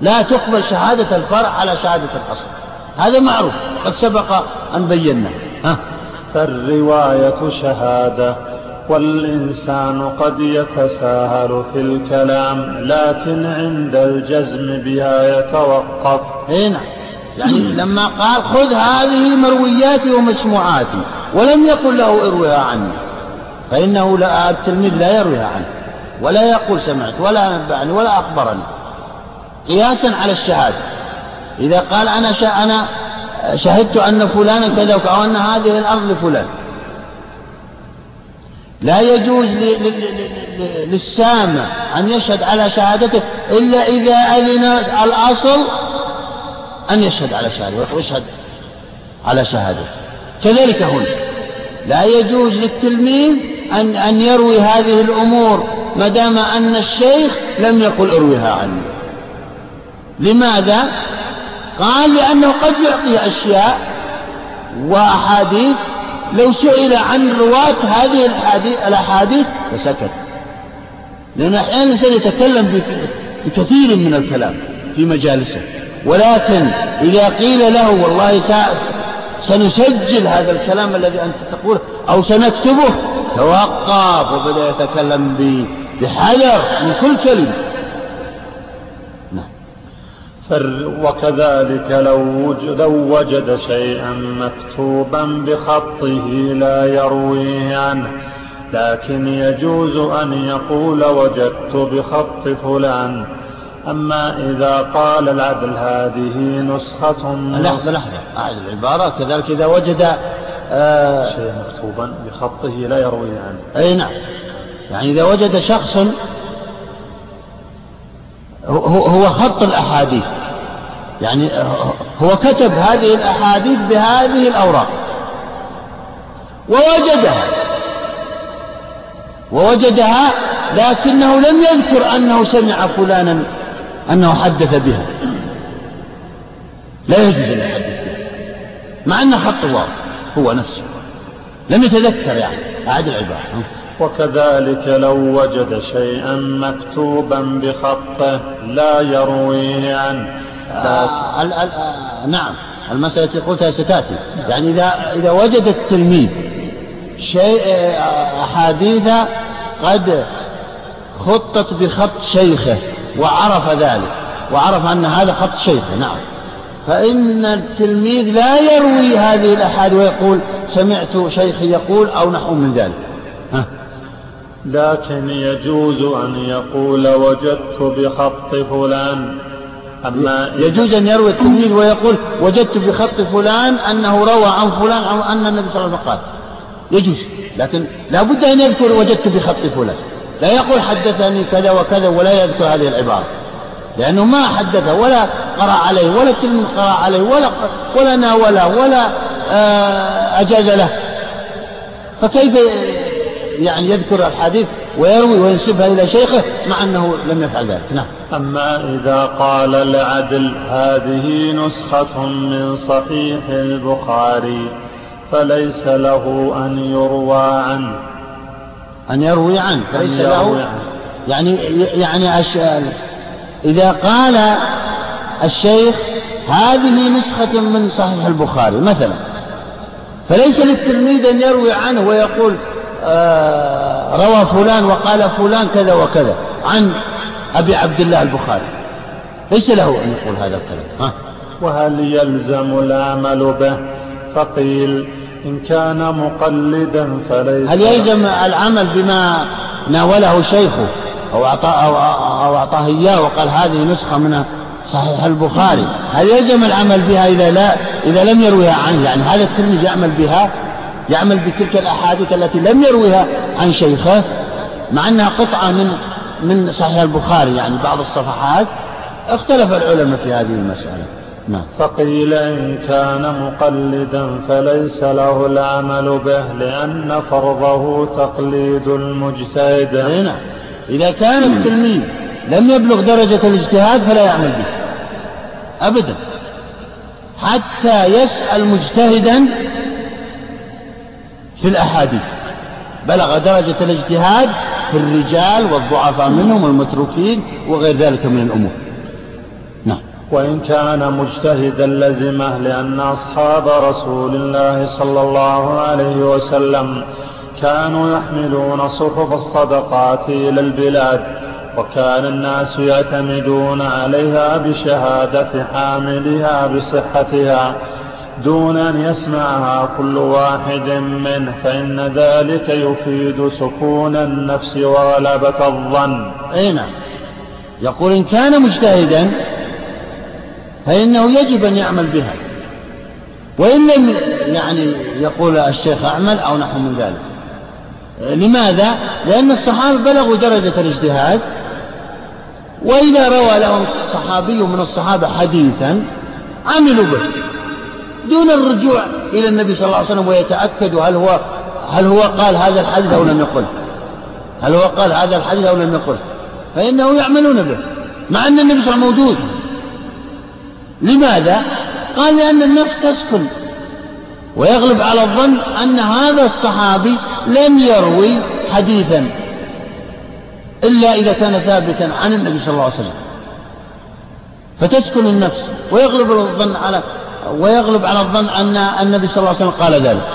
لا تقبل شهادة الفرع على شهادة الأصل. هذا معروف. قد سبق أن بينا ها؟ فالرواية شهادة والإنسان قد يتساهل في الكلام لكن عند الجزم بها يتوقف. اي نعم. يعني لما قال خذ هذه مروياتي ومسموعاتي ولم يقل له اروها عني فإنه لا التلميذ لا يرويها عنه ولا يقول سمعت ولا نبعني ولا أخبرني. قياسا على الشهادة. إذا قال أنا أنا شهدت أن فلانا كذا أو أن هذه الأرض لفلان. لا يجوز للسامع أن يشهد على شهادته إلا إذا أذن الأصل أن يشهد على شهادته ويشهد على شهادته. كذلك هنا. لا يجوز للتلميذ أن أن يروي هذه الأمور ما دام أن الشيخ لم يقل ارويها عني لماذا؟ قال لأنه قد يعطي أشياء وأحاديث. لو سئل عن رواة هذه الأحاديث فسكت. لأن أحيانا الإنسان يتكلم بكثير من الكلام في مجالسه. ولكن إذا قيل له والله سنسجل هذا الكلام الذي أنت تقوله أو سنكتبه توقف وبدأ يتكلم بحذر من كل كلمة. وكذلك لو وجد, لو وجد شيئا مكتوبا بخطه لا يرويه عنه لكن يجوز أن يقول وجدت بخط فلان. أما إذا قال العدل هذه نسخة لحظة لحظة. العبارة كذلك إذا وجد آه شيء مكتوبا بخطه لا يرويه عنه. أي نعم. يعني إذا وجد شخص هو خط الأحاديث. يعني هو كتب هذه الأحاديث بهذه الأوراق. ووجدها. ووجدها لكنه لم يذكر أنه سمع فلانا أنه حدث بها. لا يجوز أن يحدث بها. مع أنه خط واضح هو نفسه. لم يتذكر يعني. أعد العبارة. وكذلك لو وجد شيئا مكتوبا بخطه لا يرويه عنه. آه آه نعم. المسألة التي قلتها ستأتي. يعني إذا إذا وجد التلميذ شيء آه، أحاديث قد خطت بخط شيخه وعرف ذلك وعرف أن هذا خط شيخه نعم. فإن التلميذ لا يروي هذه الأحاد ويقول سمعت شيخي يقول أو نحو من ذلك. لكن يجوز أن يقول وجدت بخط فلان. أما يجوز أن يروي التلميذ ويقول وجدت بخط فلان أنه روى عن فلان أو أن النبي صلى الله عليه وسلم قال. يجوز. لكن لا بد أن يذكر وجدت بخط فلان. لا يقول حدثني كذا وكذا ولا يذكر هذه العبارة. لأنه ما حدثه ولا قرأ عليه ولا التلميذ قرأ عليه ولا ولا ناوله ولا آه، أجاز له. فكيف يعني يذكر الحديث ويروي وينسبها إلى شيخه مع أنه لم يفعل ذلك. نعم. أما إذا قال العدل هذه نسخة من صحيح البخاري فليس له أن يروى عنه. أن يروي عنه. فليس له. عنه. يعني يعني أش... إذا قال الشيخ هذه نسخة من صحيح البخاري مثلا فليس للتلميذ أن يروي عنه ويقول روى فلان وقال فلان كذا وكذا عن أبي عبد الله البخاري. ليس له أن يقول هذا الكلام. ها؟ وهل يلزم العمل به؟ فقيل إن كان مقلدا فليس هل يلزم العمل بما ناوله شيخه أو أعطاه أو, أو أعطاه إياه وقال هذه نسخة من صحيح البخاري؟ هل يلزم العمل بها إذا لا إذا لم يرويها عنه؟ يعني هذا التلميذ يعمل بها يعمل بتلك الأحاديث التي لم يرويها عن شيخه مع أنها قطعة من من صحيح البخاري يعني بعض الصفحات اختلف العلماء في هذه المسألة. نعم. فقيل إن كان مقلدا فليس له العمل به لأن فرضه تقليد المجتهد. نعم. إذا كان التلميذ لم يبلغ درجة الاجتهاد فلا يعمل به. أبدا. حتى يسأل مجتهدا في الأحاديث. بلغ درجة الاجتهاد في الرجال والضعفاء منهم والمتروكين وغير ذلك من الأمور. نعم. وإن كان مجتهدا لزمه لأن أصحاب رسول الله صلى الله عليه وسلم كانوا يحملون صحف الصدقات إلى البلاد وكان الناس يعتمدون عليها بشهادة حاملها بصحتها دون أن يسمعها كل واحد منه فإن ذلك يفيد سكون النفس وغلبة الظن. أي نعم. يقول إن كان مجتهدا فإنه يجب أن يعمل بها. وإن لم يعني يقول الشيخ أعمل أو نحو من ذلك. لماذا؟ لأن الصحابة بلغوا درجة الاجتهاد وإذا روى لهم صحابي من الصحابة حديثا عملوا به. دون الرجوع إلى النبي صلى الله عليه وسلم ويتأكدوا هل هو هل هو قال هذا الحديث أو لم يقل. هل هو قال هذا الحديث أو لم يقل. فإنه يعملون به مع أن النبي صلى الله عليه وسلم موجود. لماذا؟ قال لأن النفس تسكن. ويغلب على الظن أن هذا الصحابي لم يروي حديثا إلا إذا كان ثابتا عن النبي صلى الله عليه وسلم. فتسكن النفس ويغلب الظن على ويغلب على الظن أن النبي صلى الله عليه وسلم قال ذلك.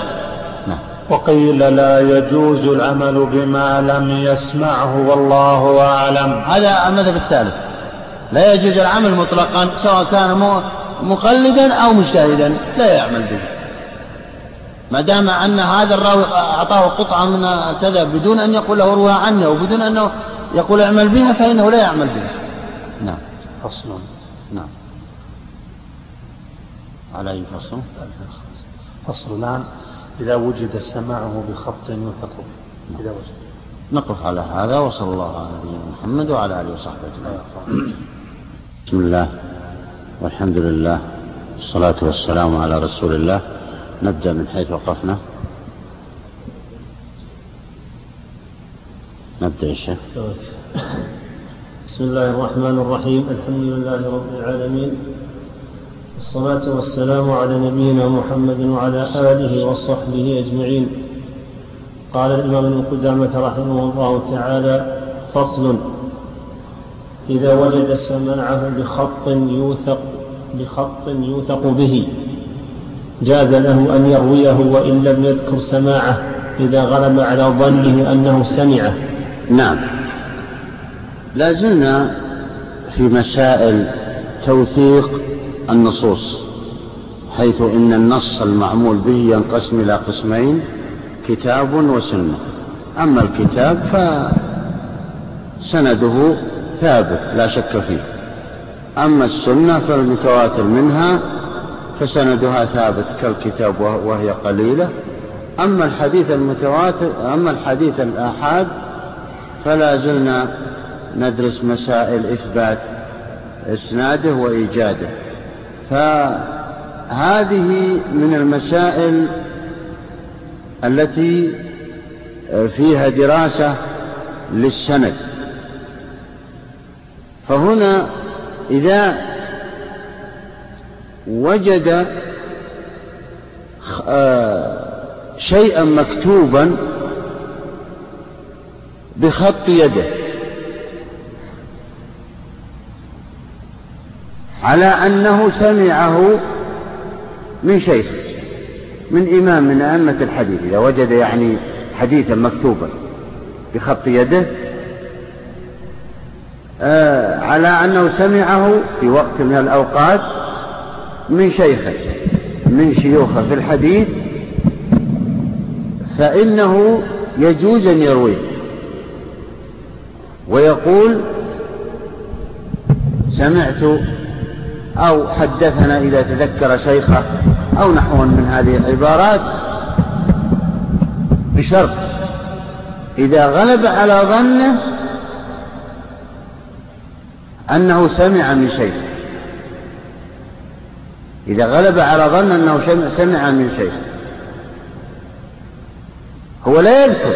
نعم. وقيل لا يجوز العمل بما لم يسمعه والله أعلم. هذا المذهب الثالث. لا يجوز العمل مطلقا سواء كان مقلدا أو مجتهدا لا يعمل به. ما دام أن هذا الراوي أعطاه قطعة من كذا بدون أن يقول له روى عنه وبدون أنه يقول اعمل بها فإنه لا يعمل بها. نعم. فصل نعم. على أي فصل؟ فصل الآن إذا وجد سماعه بخط يوثق نعم. إذا وجد. نقف على هذا وصلى الله على نبينا محمد وعلى آله وصحبه أجمعين. بسم الله والحمد لله والصلاة والسلام على رسول الله. نبدأ من حيث وقفنا. نبدأ يا شيخ. بسم الله الرحمن الرحيم. الحمد لله رب العالمين. الصلاة والسلام على نبينا محمد وعلى آله وصحبه أجمعين. قال الإمام ابن قدامة رحمه الله تعالى فصل إذا وجد سماعه بخط يوثق بخط يوثق به جاز له أن يرويه وإن لم يذكر سماعه إذا غلب على ظنه أنه سمعه. نعم. لا زلنا في مسائل توثيق النصوص حيث إن النص المعمول به ينقسم إلى قسمين كتاب وسنة. أما الكتاب فسنده ثابت لا شك فيه. أما السنة فالمتواتر منها فسندها ثابت كالكتاب وهي قليلة. أما الحديث المتواتر أما الحديث الآحاد فلا زلنا ندرس مسائل إثبات إسناده وإيجاده. فهذه من المسائل التي فيها دراسة للسند. فهنا إذا وجد شيئا مكتوبا بخط يده على أنه سمعه من شيخ من إمام من أئمة الحديث. إذا وجد يعني حديثا مكتوبا بخط يده آه على أنه سمعه في وقت من الأوقات من شيخه من شيوخه في الحديث فإنه يجوز أن يرويه. ويقول سمعت أو حدثنا إذا تذكر شيخه أو نحو من هذه العبارات بشرط إذا غلب على ظنه أنه سمع من شيخ. إذا غلب على ظن أنه سمع من شيخ. هو لا يذكر.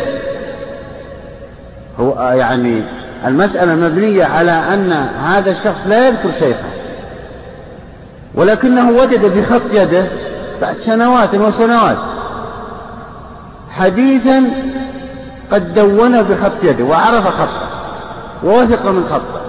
هو يعني المسألة مبنية على أن هذا الشخص لا يذكر شيخه. ولكنه وجد بخط يده بعد سنوات وسنوات حديثا قد دون بخط يده وعرف خطه ووثق من خطه.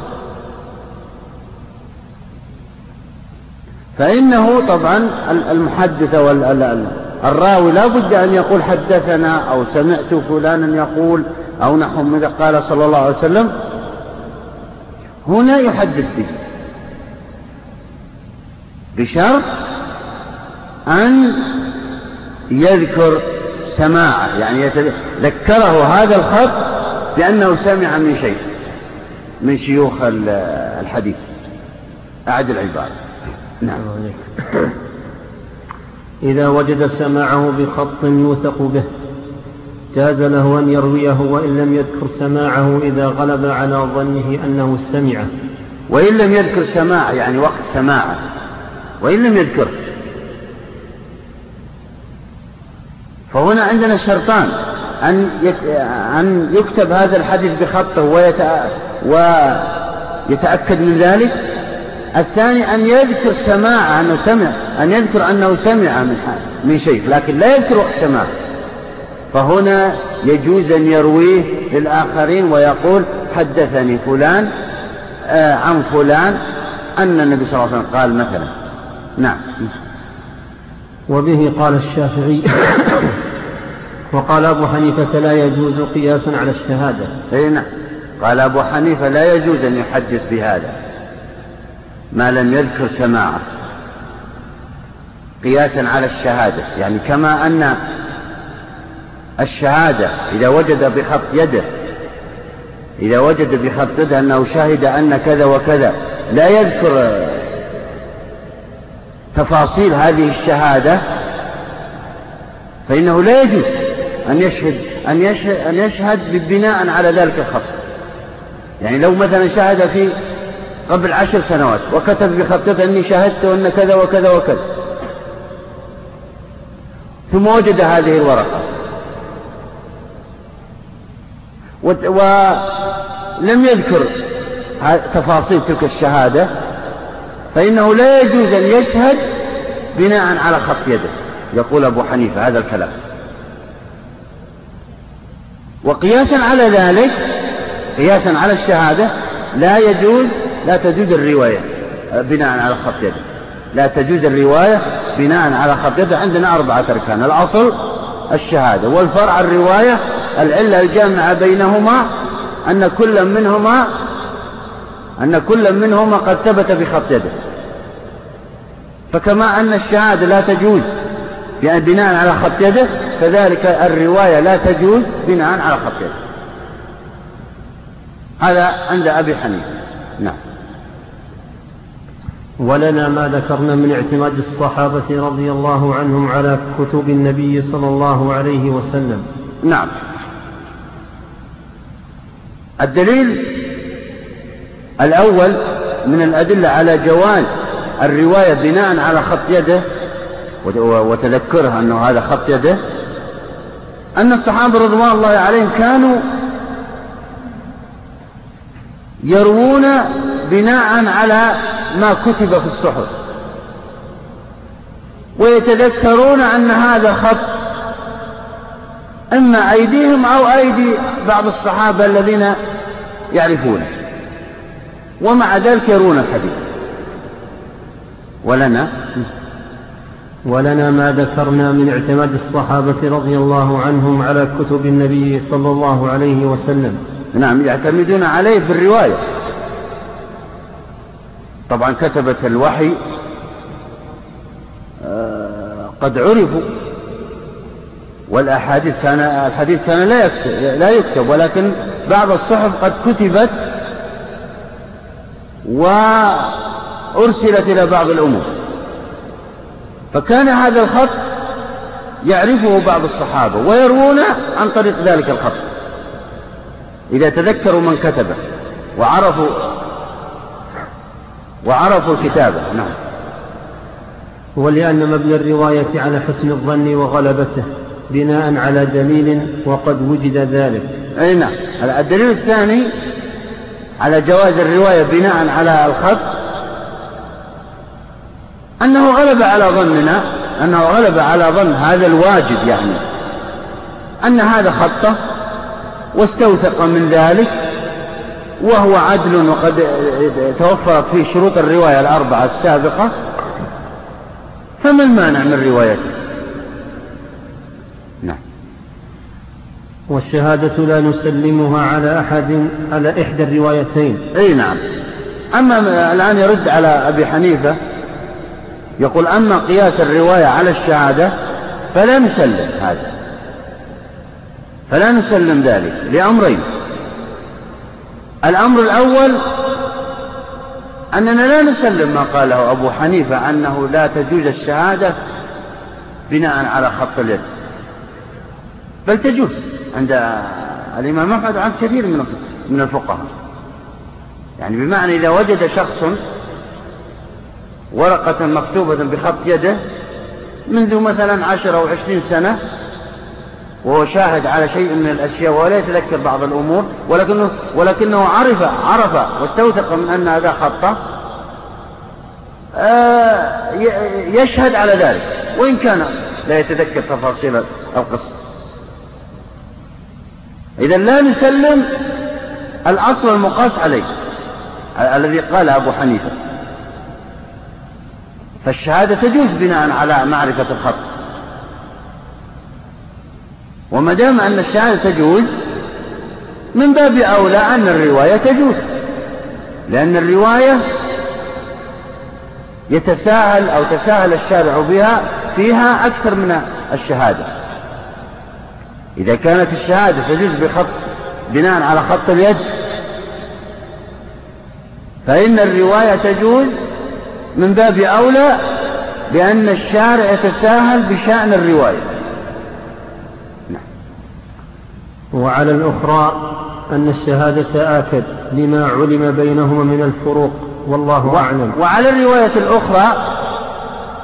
فإنه طبعا المحدث والراوي لا بد أن يقول حدثنا أو سمعت فلانا يقول أو نحو ماذا قال صلى الله عليه وسلم. هنا يحدث به. بشرط أن يذكر سماعه يعني ذكره هذا الخط بأنه سمع من شيخ من شيوخ الحديث. أعد العبارة. نعم. إذا وجد سماعه بخط يوثق به جاز له أن يرويه وإن لم يذكر سماعه إذا غلب على ظنه أنه سمعه. وإن لم يذكر سماعه يعني وقت سماعه. وإن لم يذكره فهنا عندنا شرطان أن أن يكتب هذا الحديث بخطه ويتأكد من ذلك. الثاني أن يذكر سماع أنه سمع أن يذكر أنه سمع من من شيء لكن لا يذكر وقت سماع. فهنا يجوز أن يرويه للآخرين ويقول حدثني فلان آه عن فلان أن النبي صلى الله عليه وسلم قال مثلا. نعم. وبه قال الشافعي وقال أبو حنيفة لا يجوز قياسا على الشهادة. أي نعم. قال أبو حنيفة لا يجوز أن يحدث بهذا. ما لم يذكر سماعه. قياسا على الشهادة. يعني كما أن الشهادة إذا وجد بخط يده إذا وجد بخط يده أنه شهد أن كذا وكذا لا يذكر تفاصيل هذه الشهادة فإنه لا يجوز أن يشهد أن يشهد, أن يشهد بناء على ذلك الخط. يعني لو مثلا شهد في قبل عشر سنوات وكتب بخطته أني شهدت أن كذا وكذا وكذا. ثم وجد هذه الورقة. ولم يذكر تفاصيل تلك الشهادة. فإنه لا يجوز أن يشهد بناء على خط يده. يقول أبو حنيفة هذا الكلام. وقياسا على ذلك قياسا على الشهادة لا يجوز لا تجوز الرواية بناء على خط يده. لا تجوز الرواية بناء على خط يده. عندنا أربعة أركان. الأصل الشهادة والفرع الرواية العلة الجامعة بينهما أن كل منهما أن كل منهما قد ثبت بخط يده. فكما أن الشهادة لا تجوز بناء على خط يده كذلك الرواية لا تجوز بناء على خط يده. هذا عند أبي حنيفة. نعم. ولنا ما ذكرنا من اعتماد الصحابة رضي الله عنهم على كتب النبي صلى الله عليه وسلم. نعم. الدليل الأول من الأدلة على جواز الرواية بناء على خط يده وتذكره أنه هذا خط يده أن الصحابة رضوان الله عليهم كانوا يروون بناء على ما كتب في الصحف ويتذكرون أن هذا خط إما أيديهم أو أيدي بعض الصحابة الذين يعرفونه. ومع ذلك يرون الحديث. ولنا؟ ولنا ما ذكرنا من اعتماد الصحابة رضي الله عنهم على كتب النبي صلى الله عليه وسلم. نعم يعتمدون عليه بالرواية طبعا كتبة الوحي آه، قد عرفوا والأحاديث كان الحديث كان لا يكتب, لا يكتب ولكن بعض الصحف قد كتبت وأرسلت إلى بعض الأمور. فكان هذا الخط يعرفه بعض الصحابة ويروون عن طريق ذلك الخط. إذا تذكروا من كتبه وعرفوا وعرفوا الكتابة نعم. ولأن مبنى الرواية على حسن الظن وغلبته بناء على دليل وقد وجد ذلك. أي نعم. الدليل الثاني على جواز الرواية بناء على الخط أنه غلب على ظننا أنه غلب على ظن هذا الواجب يعني أن هذا خطه واستوثق من ذلك وهو عدل وقد توفر في شروط الرواية الأربعة السابقة فما المانع من روايته؟ والشهادة لا نسلمها على أحد على إحدى الروايتين. أي نعم. أما الآن يرد على أبي حنيفة يقول أما قياس الرواية على الشهادة فلا نسلم هذا. فلا نسلم ذلك لأمرين. الأمر الأول أننا لا نسلم ما قاله أبو حنيفة أنه لا تجوز الشهادة بناء على خط اليد. بل تجوز عند الإمام أحمد وعند كثير من من الفقهاء. يعني بمعنى إذا وجد شخص ورقة مكتوبة بخط يده منذ مثلا عشر أو عشرين سنة وهو شاهد على شيء من الأشياء ولا يتذكر بعض الأمور ولكنه, ولكنه عرف عرف واستوثق من أن هذا خطه آه، يشهد على ذلك. وإن كان لا يتذكر تفاصيل القصة. إذا لا نسلم الأصل المقاس عليه الذي قال أبو حنيفة. فالشهادة تجوز بناء على معرفة الخط. وما دام أن الشهادة تجوز من باب أولى أن الرواية تجوز. لأن الرواية يتساهل أو تساهل الشارع بها فيها أكثر من الشهادة. إذا كانت الشهادة تجوز بخط بناء على خط اليد فإن الرواية تجوز من باب أولى بأن الشارع يتساهل بشأن الرواية نعم. وعلى الأخرى أن الشهادة آكد لما علم بينهما من الفروق والله. أعلم وعلى الرواية الأخرى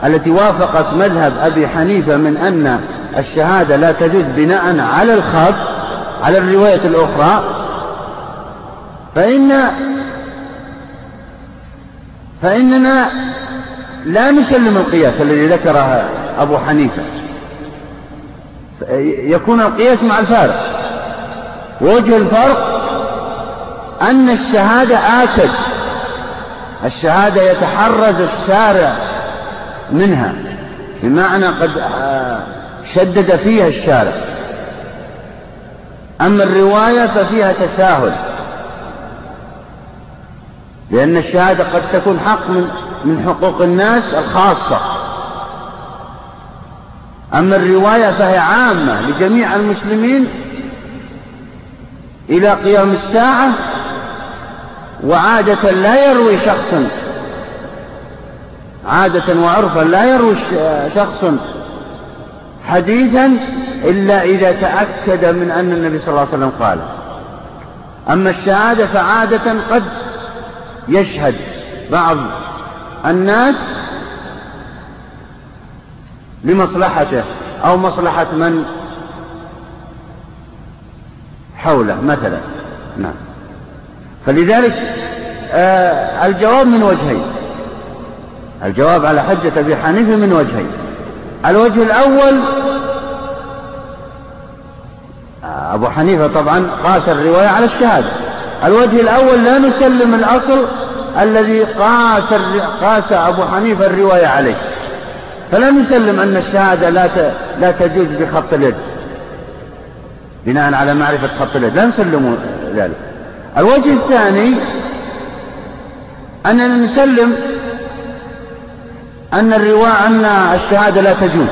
التي وافقت مذهب أبي حنيفة من أن الشهادة لا تجوز بناء على الخط على الرواية الأخرى. فإن فإننا لا نسلم القياس الذي ذكره أبو حنيفة. يكون القياس مع الفارق. وجه الفرق أن الشهادة آكد الشهادة يتحرز الشارع منها بمعنى قد آه، شدد فيها الشارع. أما الرواية ففيها تساهل لأن الشهادة قد تكون حق من من حقوق الناس الخاصة. أما الرواية فهي عامة لجميع المسلمين إلى قيام الساعة وعادة لا يروي شخص عادة وعرفا لا يروي شخص حديثا إلا إذا تأكد من أن النبي صلى الله عليه وسلم قال. أما الشهادة فعادة قد يشهد بعض الناس لمصلحته أو مصلحة من حوله مثلا. نعم. فلذلك آه الجواب من وجهين. الجواب على حجة أبي حنيفة من وجهين. الوجه الأول أبو حنيفة طبعا قاس الرواية على الشهادة. الوجه الأول لا نسلم الأصل الذي قاس قاس أبو حنيفة الرواية عليه. فلا نسلم أن الشهادة لا لا تجوز بخط اليد. بناء على معرفة خط اليد. لا نسلم ذلك. الوجه الثاني أننا نسلم أن الرواية أن الشهادة لا تجوز.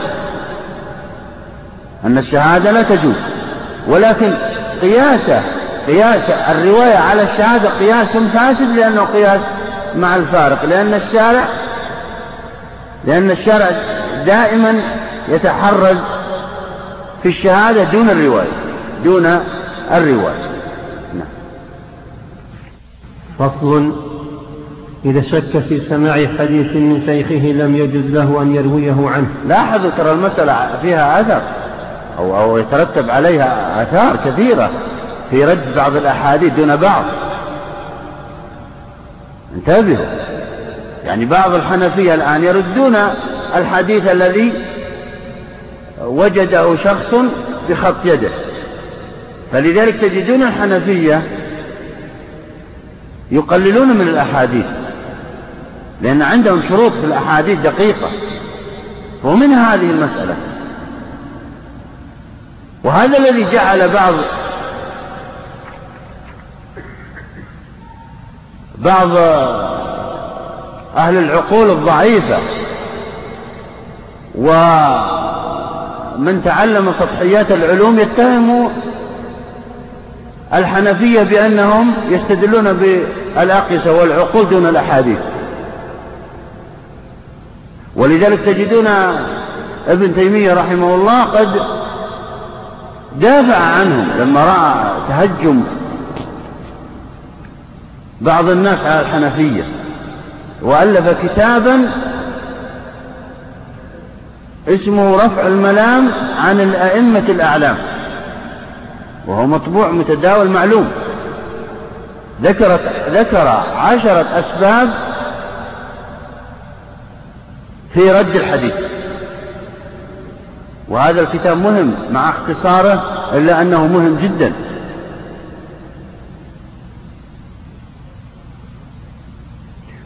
أن الشهادة لا تجوز. ولكن قياس قياس الرواية على الشهادة قياس فاسد لأنه قياس مع الفارق. لأن الشارع لأن الشارع دائما يتحرز في الشهادة دون الرواية دون الرواية. نعم. فصل إذا شك في سماع حديث من شيخه لم يجز له أن يرويه عنه. لاحظوا ترى المسألة فيها أثر أو, أو يترتب عليها آثار كثيرة في رد بعض الأحاديث دون بعض. انتبهوا يعني بعض الحنفية الآن يردون الحديث الذي وجده شخص بخط يده. فلذلك تجدون الحنفية يقللون من الأحاديث. لأن عندهم شروط في الأحاديث دقيقة. ومن هذه المسألة وهذا الذي جعل بعض بعض أهل العقول الضعيفة ومن تعلم سطحيات العلوم يتهم الحنفية بأنهم يستدلون بالأقصى والعقول دون الأحاديث. ولذلك تجدون ابن تيمية رحمه الله قد دافع عنهم لما رأى تهجم بعض الناس على الحنفية وألف كتابا اسمه رفع الملام عن الأئمة الأعلام وهو مطبوع متداول معلوم. ذكرت ذكر عشرة أسباب في رد الحديث. وهذا الكتاب مهم مع اختصاره إلا أنه مهم جدا.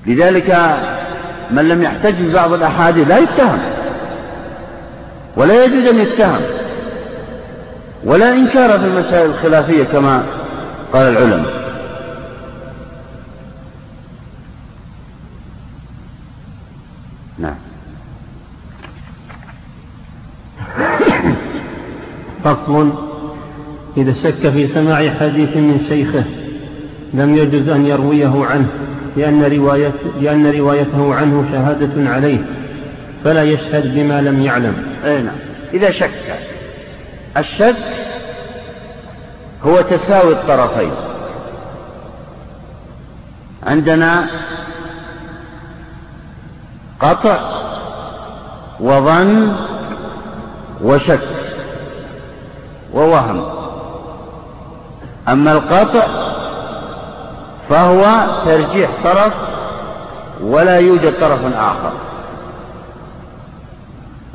لذلك من لم يحتج ببعض الأحاديث لا يتهم ولا يجوز أن يتهم ولا إنكار في المسائل الخلافية كما قال العلماء نعم فصل. إذا شك في سماع حديث من شيخه لم يجز أن يرويه عنه لأن, رواية لأن روايته عنه شهادة عليه فلا يشهد بما لم يعلم. أي نعم. إذا شك الشك هو تساوي الطرفين. عندنا قطع وظن وشك. ووهم. أما القطع فهو ترجيح طرف ولا يوجد طرف آخر.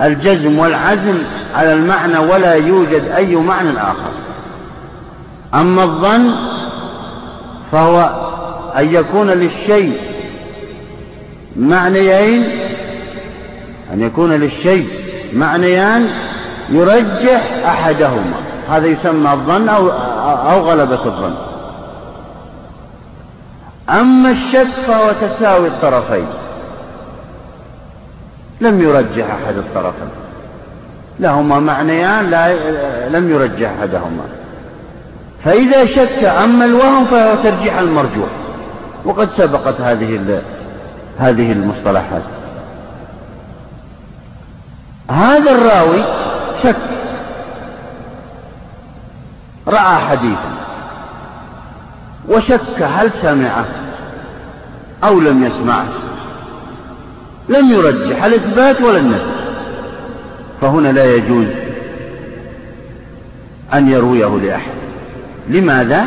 الجزم والعزم على المعنى ولا يوجد أي معنى آخر. أما الظن فهو أن يكون للشيء معنيين أن يكون للشيء معنيان يرجح أحدهما. هذا يسمى الظن أو, أو غلبة الظن. أما الشك فهو تساوي الطرفين. لم يرجح أحد الطرفين. لهما معنيان لا لم يرجح أحدهما. فإذا شك أما الوهم فهو ترجيح المرجوح. وقد سبقت هذه هذه المصطلحات. هذا الراوي شك. رأى حديثا. وشك هل سمعه أو لم يسمعه. لم يرجح الإثبات ولا النفي فهنا لا يجوز أن يرويه لأحد. لماذا؟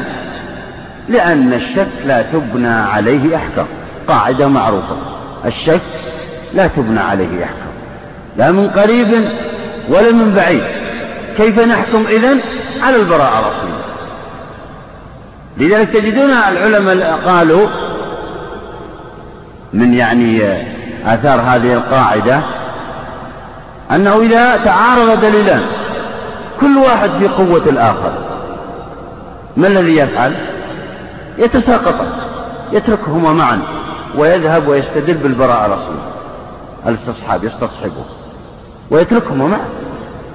لأن الشك لا تبنى عليه أحكام. قاعدة معروفة. الشك لا تبنى عليه أحكام. لا من قريب ولا من بعيد. كيف نحكم إذن؟ على البراءة الأصلية. لذلك تجدون العلماء قالوا من يعني آثار هذه القاعدة أنه إذا تعارض دليلان كل واحد في قوة الآخر ما الذي يفعل؟ يتساقطان يتركهما معا ويذهب ويستدل بالبراءة الأصلية. الاستصحاب يستصحبه. ويتركهما معا.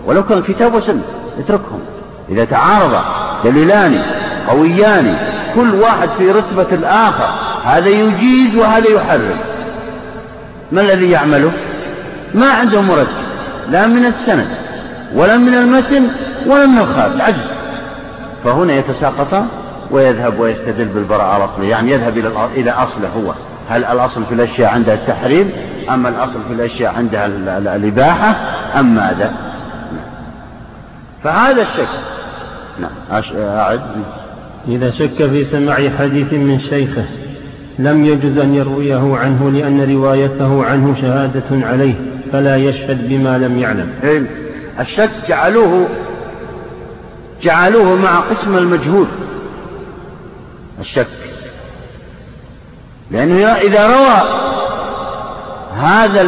ولو كان كتاب وسنة يتركهم إذا تعارض دليلان قويان كل واحد في رتبة الآخر هذا يجيز وهذا يحرم. ما الذي يعمله؟ ما عنده مرد لا من السند ولا من المتن ولا من الخارج عجز فهنا يتساقطان ويذهب ويستدل بالبراءة الأصلية يعني يذهب إلى إلى أصله هو. هل الأصل في الأشياء عندها التحريم أما الأصل في الأشياء عندها الإباحة أم ماذا؟ فهذا الشك. نعم. أعد. إذا شك في سماع حديث من شيخه لم يجز أن يرويه عنه لأن روايته عنه شهادة عليه فلا يشهد بما لم يعلم. إيه، الشك جعلوه جعلوه مع قسم المجهول. الشك. لأنه إذا روى هذا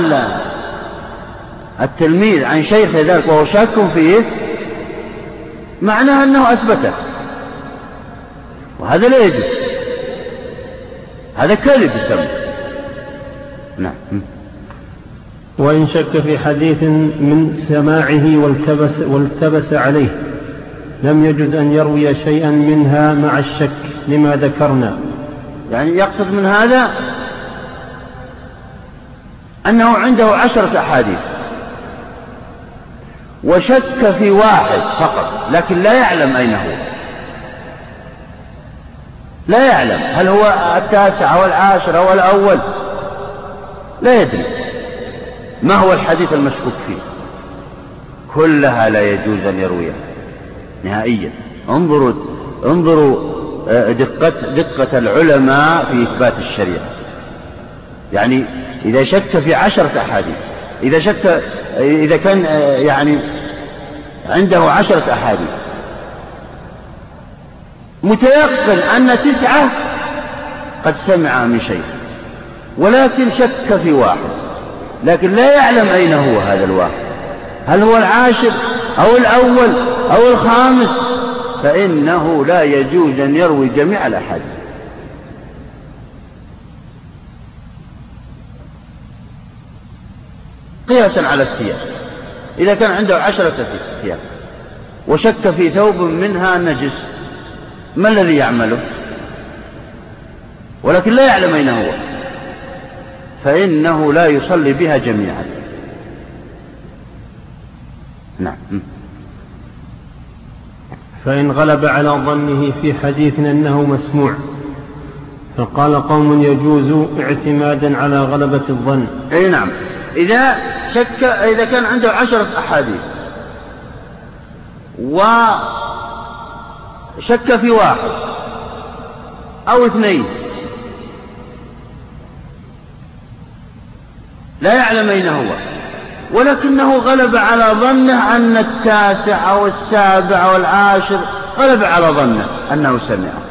التلميذ عن شيخ ذلك وهو شاك فيه معناه أنه أثبته وهذا لا يجوز. هذا كذب يسمى نعم. وإن شك في حديث من سماعه والتبس, والتبس عليه لم يجز أن يروي شيئا منها مع الشك لما ذكرنا. يعني يقصد من هذا أنه عنده عشرة أحاديث. وشك في واحد فقط لكن لا يعلم أين هو. لا يعلم هل هو التاسع أو العاشر أو الأول. لا يدري. ما هو الحديث المشكوك فيه؟ كلها لا يجوز أن يرويها. نهائيا. انظروا انظروا آه، دقة, دقة العلماء في إثبات الشريعة. يعني إذا شك في عشرة أحاديث إذا شك إذا كان آه، يعني عنده عشرة أحاديث. متيقن أن تسعة قد سمع من شيء ولكن شك في واحد. لكن لا يعلم أين هو هذا الواحد. هل هو العاشر أو الأول أو الخامس؟ فإنه لا يجوز أن يروي جميع الأحاديث. قياسا على الثياب إذا كان عنده عشرة ثياب وشك في ثوب منها نجس ما الذي يعمله؟ ولكن لا يعلم أين هو. فإنه لا يصلي بها جميعا. نعم. فإن غلب على ظنه في حديث أنه مسموع. فقال قوم يجوز اعتمادا على غلبة الظن. أي نعم. إذا شك إذا كان عنده عشرة أحاديث وشك في واحد أو اثنين لا يعلم أين هو ولكنه غلب على ظنه أن التاسع أو السابع أو العاشر غلب على ظنه أنه سمعه.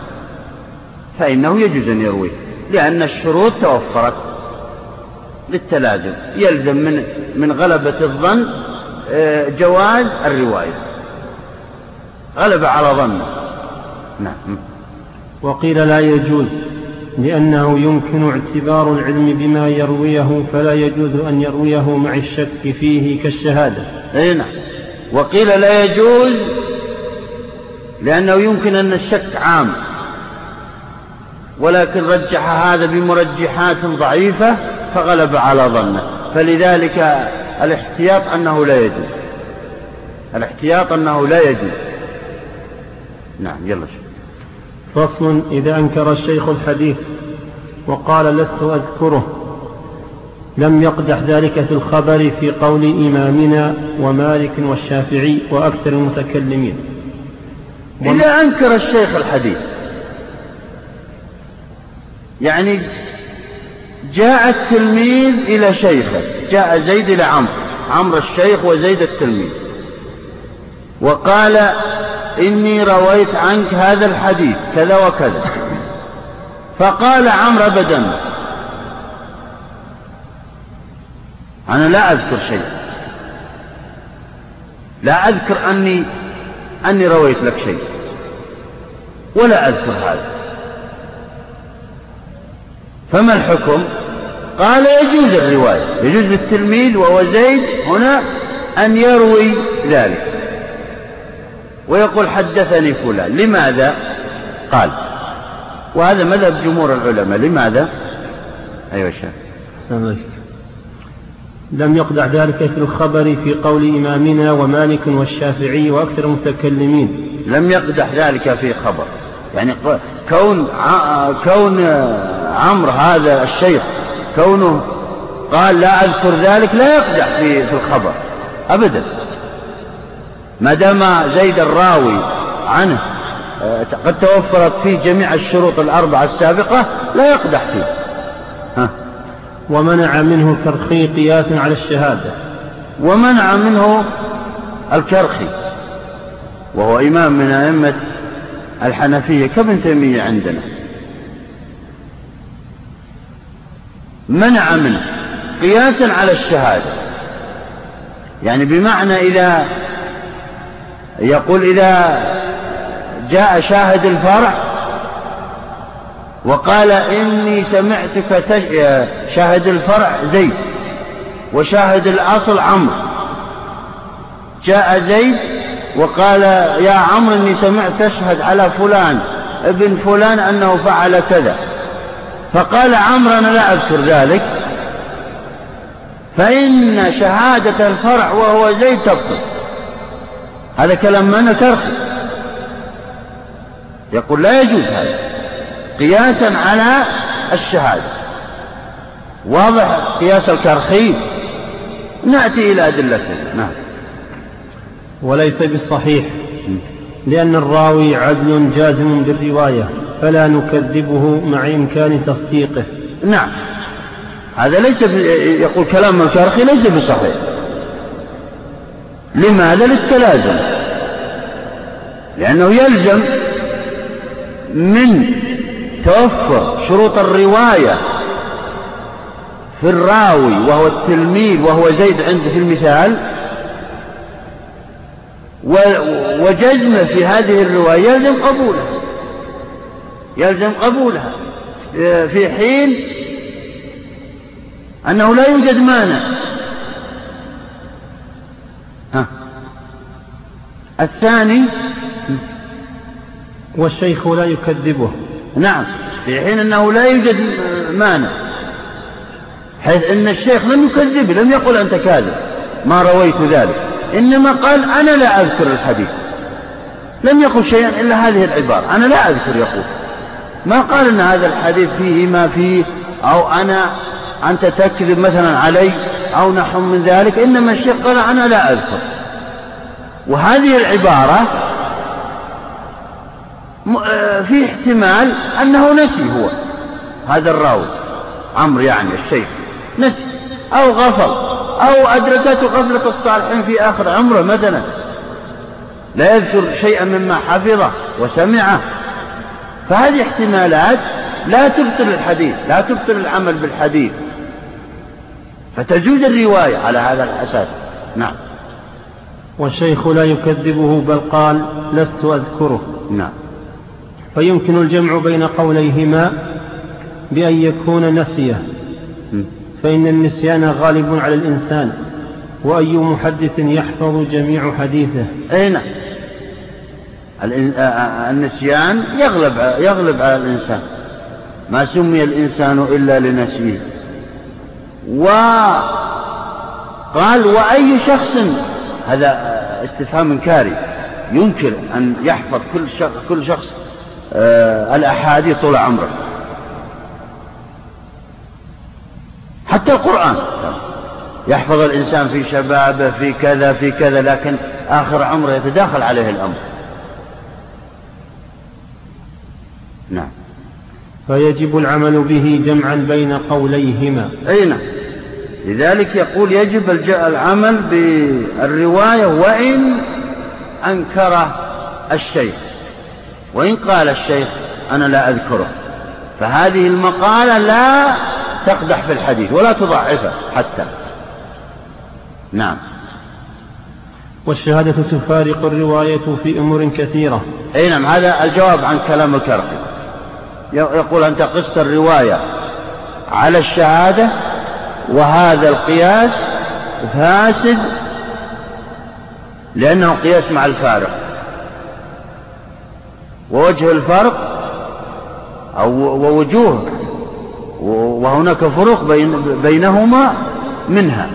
فإنه يجوز أن يرويه لأن الشروط توفرت للتلازم يلزم من من غلبة الظن آه، جواز الرواية. غلب على ظنه. نعم. وقيل لا يجوز لأنه يمكن اعتبار العلم بما يرويه فلا يجوز أن يرويه مع الشك فيه كالشهادة. أي نعم. وقيل لا يجوز لأنه يمكن أن الشك عام. ولكن رجح هذا بمرجحات ضعيفة فغلب على ظنه. فلذلك الاحتياط أنه لا يجوز. الاحتياط أنه لا يجوز. نعم يلا فصل إذا أنكر الشيخ الحديث وقال لست أذكره لم يقدح ذلك في الخبر في قول إمامنا ومالك والشافعي وأكثر المتكلمين. إذا أنكر الشيخ الحديث يعني جاء التلميذ إلى شيخه جاء زيد إلى عمرو عمرو الشيخ وزيد التلميذ. وقال إني رويت عنك هذا الحديث كذا وكذا. فقال عمرو أبدا أنا لا أذكر شيء. لا أذكر أني أني رويت لك شيء ولا أذكر هذا. فما الحكم؟ قال يجوز الرواية يجوز للتلميذ وهو زيد هنا أن يروي ذلك. ويقول حدثني فلان لماذا؟ قال وهذا مذهب جمهور العلماء لماذا؟ أيها الشيخ لم يقدع ذلك في الخبر في قول إمامنا ومالك والشافعي وأكثر المتكلمين. لم يقدح ذلك في خبر. يعني كون كون عمرو هذا الشيخ كونه قال لا أذكر ذلك لا يقدح في في الخبر أبدا. ما دام زيد الراوي عنه آه، قد توفرت فيه جميع الشروط الأربعة السابقة لا يقدح فيه. ها. ومنع منه الكرخي قياسا على الشهادة. ومنع منه الكرخي وهو إمام من أئمة الحنفية كابن تيمية عندنا منع منه قياسا على الشهادة يعني بمعنى إذا يقول إذا جاء شاهد الفرع وقال إني سمعتك. شاهد الفرع زيد وشاهد الأصل عمرو جاء زيد وقال يا عمرو إني سمعت تشهد على فلان ابن فلان أنه فعل كذا. فقال عمرو أنا لا أذكر ذلك. فإن شهادة الفرع وهو زيد تبطل. هذا كلام من كرخي يقول لا يجوز هذا. قياسا على الشهادة. واضح قياس الكرخي نأتي إلى أدلته نعم وليس بالصحيح لأن الراوي عدل جازم بالرواية فلا نكذبه مع إمكان تصديقه. نعم. هذا ليس يقول كلام الكرخي ليس بصحيح. لماذا؟ للتلازم. لأنه يلزم من توفر شروط الرواية في الراوي وهو التلميذ وهو زيد عنده في المثال وجزم في هذه الرواية يلزم قبولها. يلزم قبولها. في حين أنه لا يوجد مانع. ها. الثاني والشيخ لا يكذبه. نعم. في حين أنه لا يوجد مانع. حيث أن الشيخ لم يكذبه لم يقل أنت كاذب. ما رويت ذلك. إنما قال أنا لا أذكر الحديث. لم يقل شيئا إلا هذه العبارة. أنا لا أذكر يقول. ما قال أن هذا الحديث فيه ما فيه أو أنا أنت تكذب مثلا علي أو نحو من ذلك. إنما الشيخ قال أنا لا أذكر. وهذه العبارة آه، في احتمال أنه نسي هو. هذا الراوي عمرو يعني الشيخ نسي أو غفل. أو أدركته غفلة الصالحين في آخر عمره مثلا. لا يذكر شيئا مما حفظه وسمعه. فهذه احتمالات لا تبطل الحديث لا تبطل العمل بالحديث. فتجوز الرواية على هذا الأساس. نعم. والشيخ لا يكذبه بل قال لست أذكره. نعم. فيمكن الجمع بين قوليهما بأن يكون نسيه فإن النسيان غالب على الإنسان وأي محدث يحفظ جميع حديثه. أي نعم. النسيان يغلب يغلب على الإنسان. ما سمي الإنسان إلا لنسيه. وقال وأي شخص هذا استفهام إنكاري ينكر أن يحفظ كل شخص, كل شخص الأحاديث طول عمره. حتى القرآن. يحفظ الإنسان في شبابه في كذا في كذا لكن آخر عمره يتداخل عليه الأمر. نعم. فيجب العمل به جمعا بين قوليهما. أي نعم. لذلك يقول يجب العمل بالرواية وإن أنكر الشيخ. وإن قال الشيخ أنا لا أذكره. فهذه المقالة لا تقدح في الحديث ولا تضعفه حتى. نعم. والشهادة تفارق الرواية في أمور كثيرة. أي نعم هذا الجواب عن كلام الكرخي يقول أنت قست الرواية على الشهادة وهذا القياس فاسد لأنه قياس مع الفارق. ووجه الفرق أو ووجوه وهناك فروق بين بينهما منها.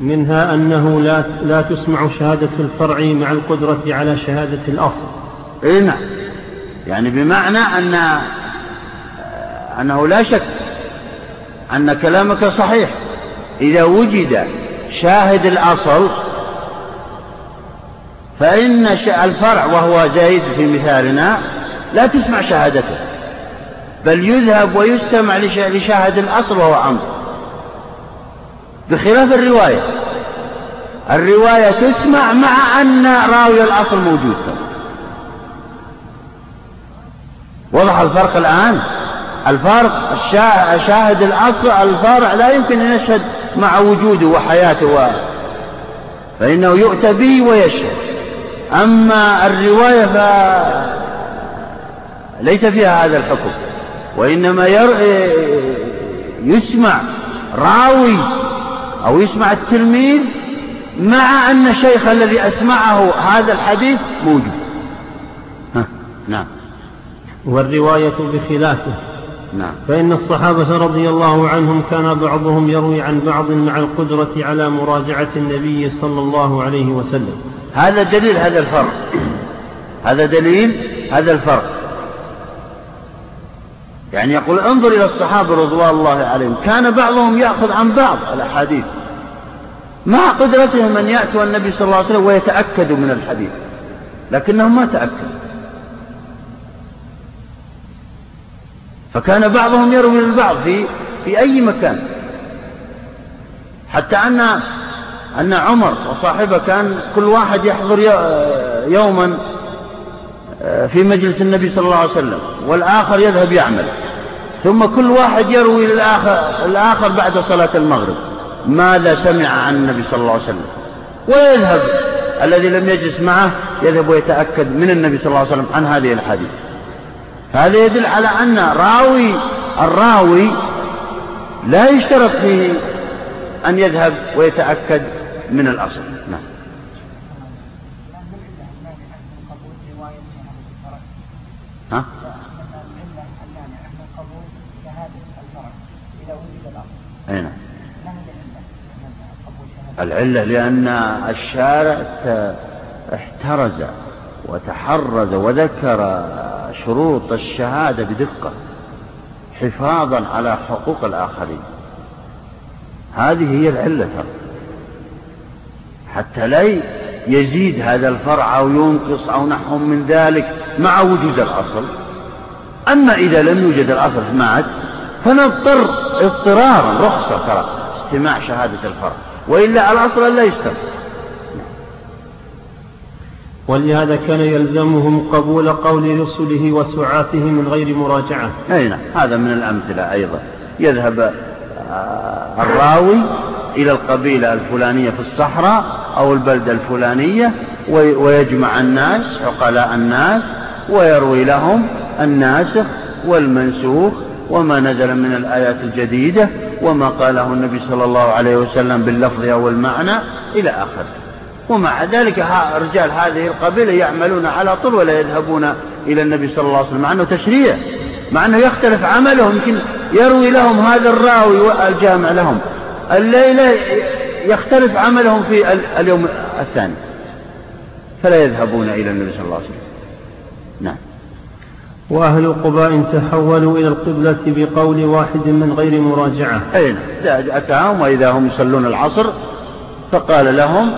منها أنه لا, لا تسمع شهادة الفرع مع القدرة على شهادة الأصل. إيه نعم. يعني بمعنى أن أنه لا شك أن كلامك صحيح. إذا وجد شاهد الأصل فإن الفرع وهو زيد في مثالنا لا تسمع شهادته. بل يذهب ويستمع لشاهد الأصل وهو عمرو بخلاف الرواية. الرواية تسمع مع أن راوي الأصل موجود. وضح الفرق الآن؟ الفرق شاهد الأصل الفرع لا يمكن أن يشهد مع وجوده وحياته و... فإنه يؤتى به ويشهد. أما الرواية فليس فيها هذا الحكم. وإنما ير... يسمع راوي أو يسمع التلميذ مع أن الشيخ الذي أسمعه هذا الحديث موجود. ها. نعم. والرواية بخلافه. نعم. فإن الصحابة رضي الله عنهم كان بعضهم يروي عن بعض مع القدرة على مراجعة النبي صلى الله عليه وسلم. هذا دليل هذا الفرق. هذا دليل هذا الفرق. يعني يقول انظر إلى الصحابة رضوان الله عليهم. كان بعضهم يأخذ عن بعض الأحاديث. مع قدرتهم أن يأتوا النبي صلى الله عليه وسلم ويتأكدوا من الحديث. لكنهم ما تأكدوا. فكان بعضهم يروي للبعض في في أي مكان. حتى أن أن عمر وصاحبه كان كل واحد يحضر يوما في مجلس النبي صلى الله عليه وسلم والآخر يذهب يعمل. ثم كل واحد يروي للآخر الآخر بعد صلاة المغرب. ماذا سمع عن النبي صلى الله عليه وسلم؟ ويذهب الذي لم يجلس معه يذهب ويتأكد من النبي صلى الله عليه وسلم عن هذه الحديث. هذا يدل على أن راوي الراوي لا يشترط فيه أن يذهب ويتأكد من الأصل نعم ها؟ أي نعم. العلة لأن الشارع احترز وتحرز وذكر شروط الشهادة بدقة حفاظا على حقوق الآخرين. هذه هي العلة ترى. حتى لا يزيد هذا الفرع أو ينقص أو نحو من ذلك مع وجود الأصل. أما إذا لم يوجد الأصل مات فنضطر اضطرارا رخصة ترى استماع شهادة الفرع وإلا الأصل لا يستمع. ولهذا كان يلزمهم قبول قول رسله وسعاته من غير مراجعة. أي نعم هذا من الأمثلة أيضا. يذهب آه، الراوي إلى القبيلة الفلانية في الصحراء أو البلدة الفلانية ويجمع الناس عقلاء الناس ويروي لهم الناسخ والمنسوخ وما نزل من الآيات الجديدة وما قاله النبي صلى الله عليه وسلم باللفظ أو المعنى إلى آخره. ومع ذلك رجال هذه القبيلة يعملون على طول ولا يذهبون إلى النبي صلى الله عليه وسلم مع أنه تشريع مع أنه يختلف عملهم يمكن يروي لهم هذا الراوي الجامع لهم. الليلة يختلف عملهم في اليوم الثاني فلا يذهبون إلى النبي صلى الله عليه وسلم. نعم. وأهل قباء تحولوا إلى القبلة بقول واحد من غير مراجعة. أي نعم. أتاهم وإذا هم يصلون العصر فقال لهم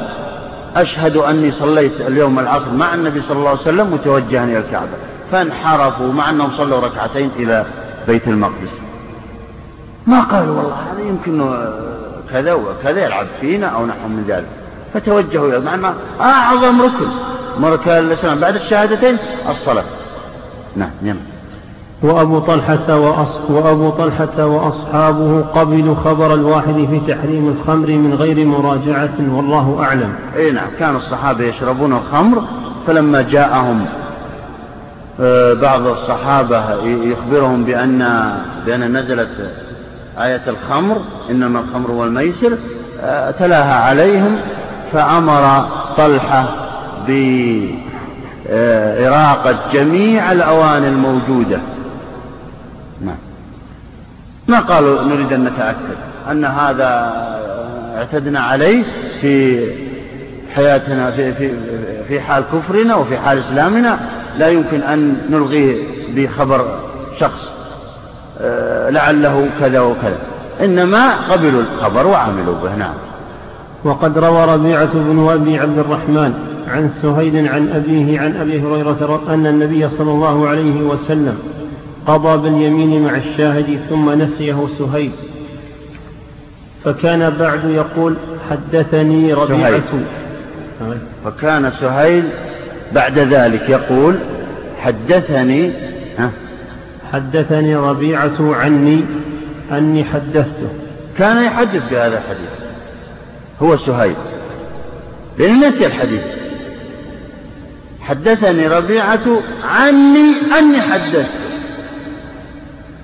أشهد أني صليت اليوم العصر مع النبي صلى الله عليه وسلم متوجها إلى الكعبة. فانحرفوا مع أنهم صلوا ركعتين إلى بيت المقدس. ما قالوا والله هذا يمكن كذا وكذا يلعب فينا أو نحو من ذلك. فتوجهوا إلى مع أنه أعظم ركن. مركان الإسلام بعد الشهادتين الصلاة. نعم نعم وأبو طلحة وأص... وأبو طلحة وأصحابه قبلوا خبر الواحد في تحريم الخمر من غير مراجعة والله أعلم. أي نعم كان الصحابة يشربون الخمر فلما جاءهم آه، بعض الصحابة يخبرهم بأن بأن نزلت آية الخمر إنما الخمر والميسر آه، تلاها عليهم فأمر طلحة بإراقة جميع الأواني الموجودة. نعم. ما قالوا نريد أن نتأكد أن هذا اعتدنا عليه في حياتنا في, في, في حال كفرنا وفي حال إسلامنا. لا يمكن أن نلغيه بخبر شخص آه، لعله كذا وكذا. إنما قبلوا الخبر وعملوا به. نعم. وقد روى ربيعة بن أبي عبد الرحمن عن سهيل عن أبيه عن أبي هريرة أن النبي صلى الله عليه وسلم قضى باليمين مع الشاهد ثم نسيه سهيل. فكان بعد يقول حدثني ربيعة. سهيل. فكان سهيل بعد ذلك يقول حدثني ها؟ حدثني ربيعة عني أني حدثته. كان يحدث بهذا الحديث. هو سهيل. لأن نسي الحديث. حدثني ربيعة عني أني حدثته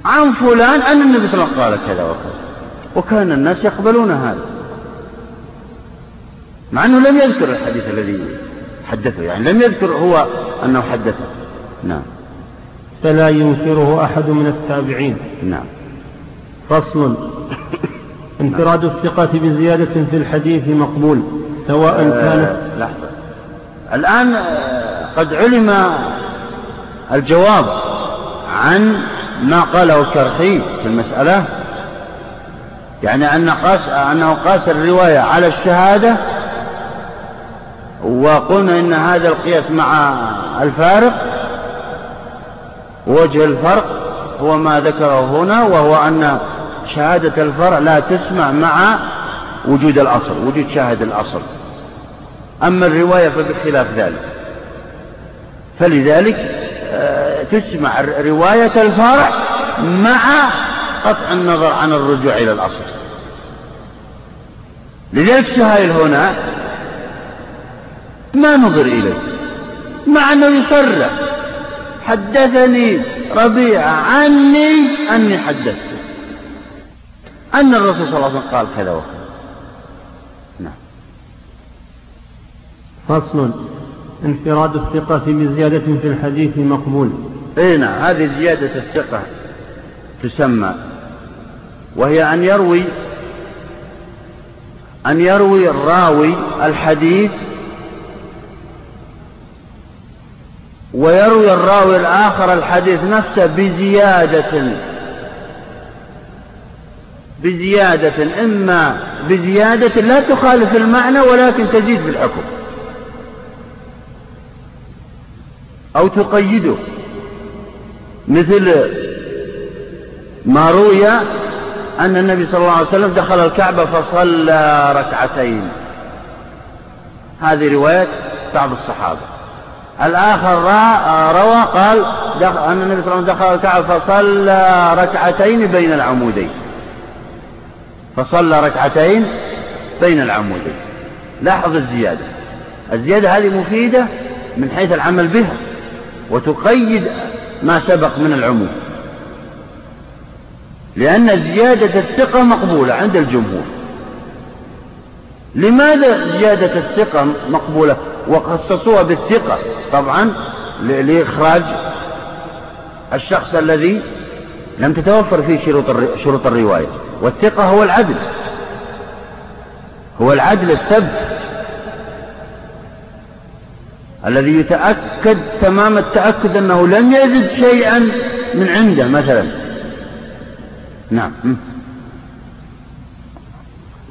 عن فلان أن النبي صلى الله عليه وسلم قال كذا وكذا. وكان الناس يقبلون هذا. مع أنه لم يذكر الحديث الذي حدثه. يعني لم يذكر هو أنه حدثه. نعم. فلا ينكره أحد من التابعين. نعم. فصل. انفراد الثقة بزيادة في الحديث مقبول سواء آه، كانت لحظة. الآن آه، قد علم الجواب عن ما قاله الشرحي في المسألة يعني أن قاس أنه قاس الرواية على الشهادة وقلنا إن هذا القياس مع الفارق وجه الفرق هو ما ذكره هنا وهو أن شهادة الفرع لا تسمع مع وجود الأصل وجود شاهد الأصل. أما الرواية فبخلاف ذلك. فلذلك آه، تسمع رواية الفرع مع قطع النظر عن الرجوع إلى الأصل. لذلك سهيل هنا ما نظر إليه مع أنه يصرح حدثني ربيعة عني أني حدثته. أن الرسول صلى الله عليه وسلم قال كذا وكذا. نعم. فصل. انفراد الثقة بزيادة في الحديث مقبول. إي نعم هذه زيادة الثقة تسمى. وهي أن يروي أن يروي الراوي الحديث ويروي الراوي الآخر الحديث نفسه بزيادة بزيادة إما بزيادة لا تخالف المعنى ولكن تزيد في الحكم. أو تقيده. مثل ما روي أن النبي صلى الله عليه وسلم دخل الكعبة فصلى ركعتين. هذه رواية بعض الصحابة. الآخر روى قال أن النبي صلى الله عليه وسلم دخل الكعبة فصلى ركعتين بين العمودين. فصلى ركعتين بين العمودين. لاحظ الزيادة. الزيادة هذه مفيدة من حيث العمل بها. وتقيد ما سبق من العموم. لأن زيادة الثقة مقبولة عند الجمهور. لماذا زيادة الثقة مقبولة؟ وخصصوها بالثقة. طبعا لإخراج الشخص الذي لم تتوفر فيه شروط شروط الرواية. والثقة هو العدل. هو العدل الثبت. الذي يتأكد تمام التأكد أنه لم يزد شيئا من عنده مثلا. نعم.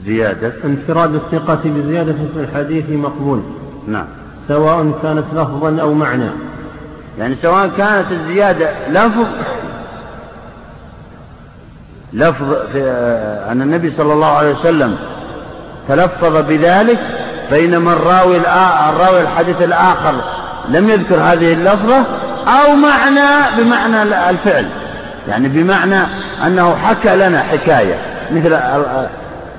زيادة. انفراد الثقة بزيادة في الحديث مقبول. نعم. سواء كانت لفظا أو معنى. يعني سواء كانت الزيادة لفظ لفظ في أن النبي صلى الله عليه وسلم تلفظ بذلك بينما الراوي الراوي الحديث الآخر لم يذكر هذه اللفظة أو معنى بمعنى الفعل. يعني بمعنى أنه حكى لنا حكاية مثل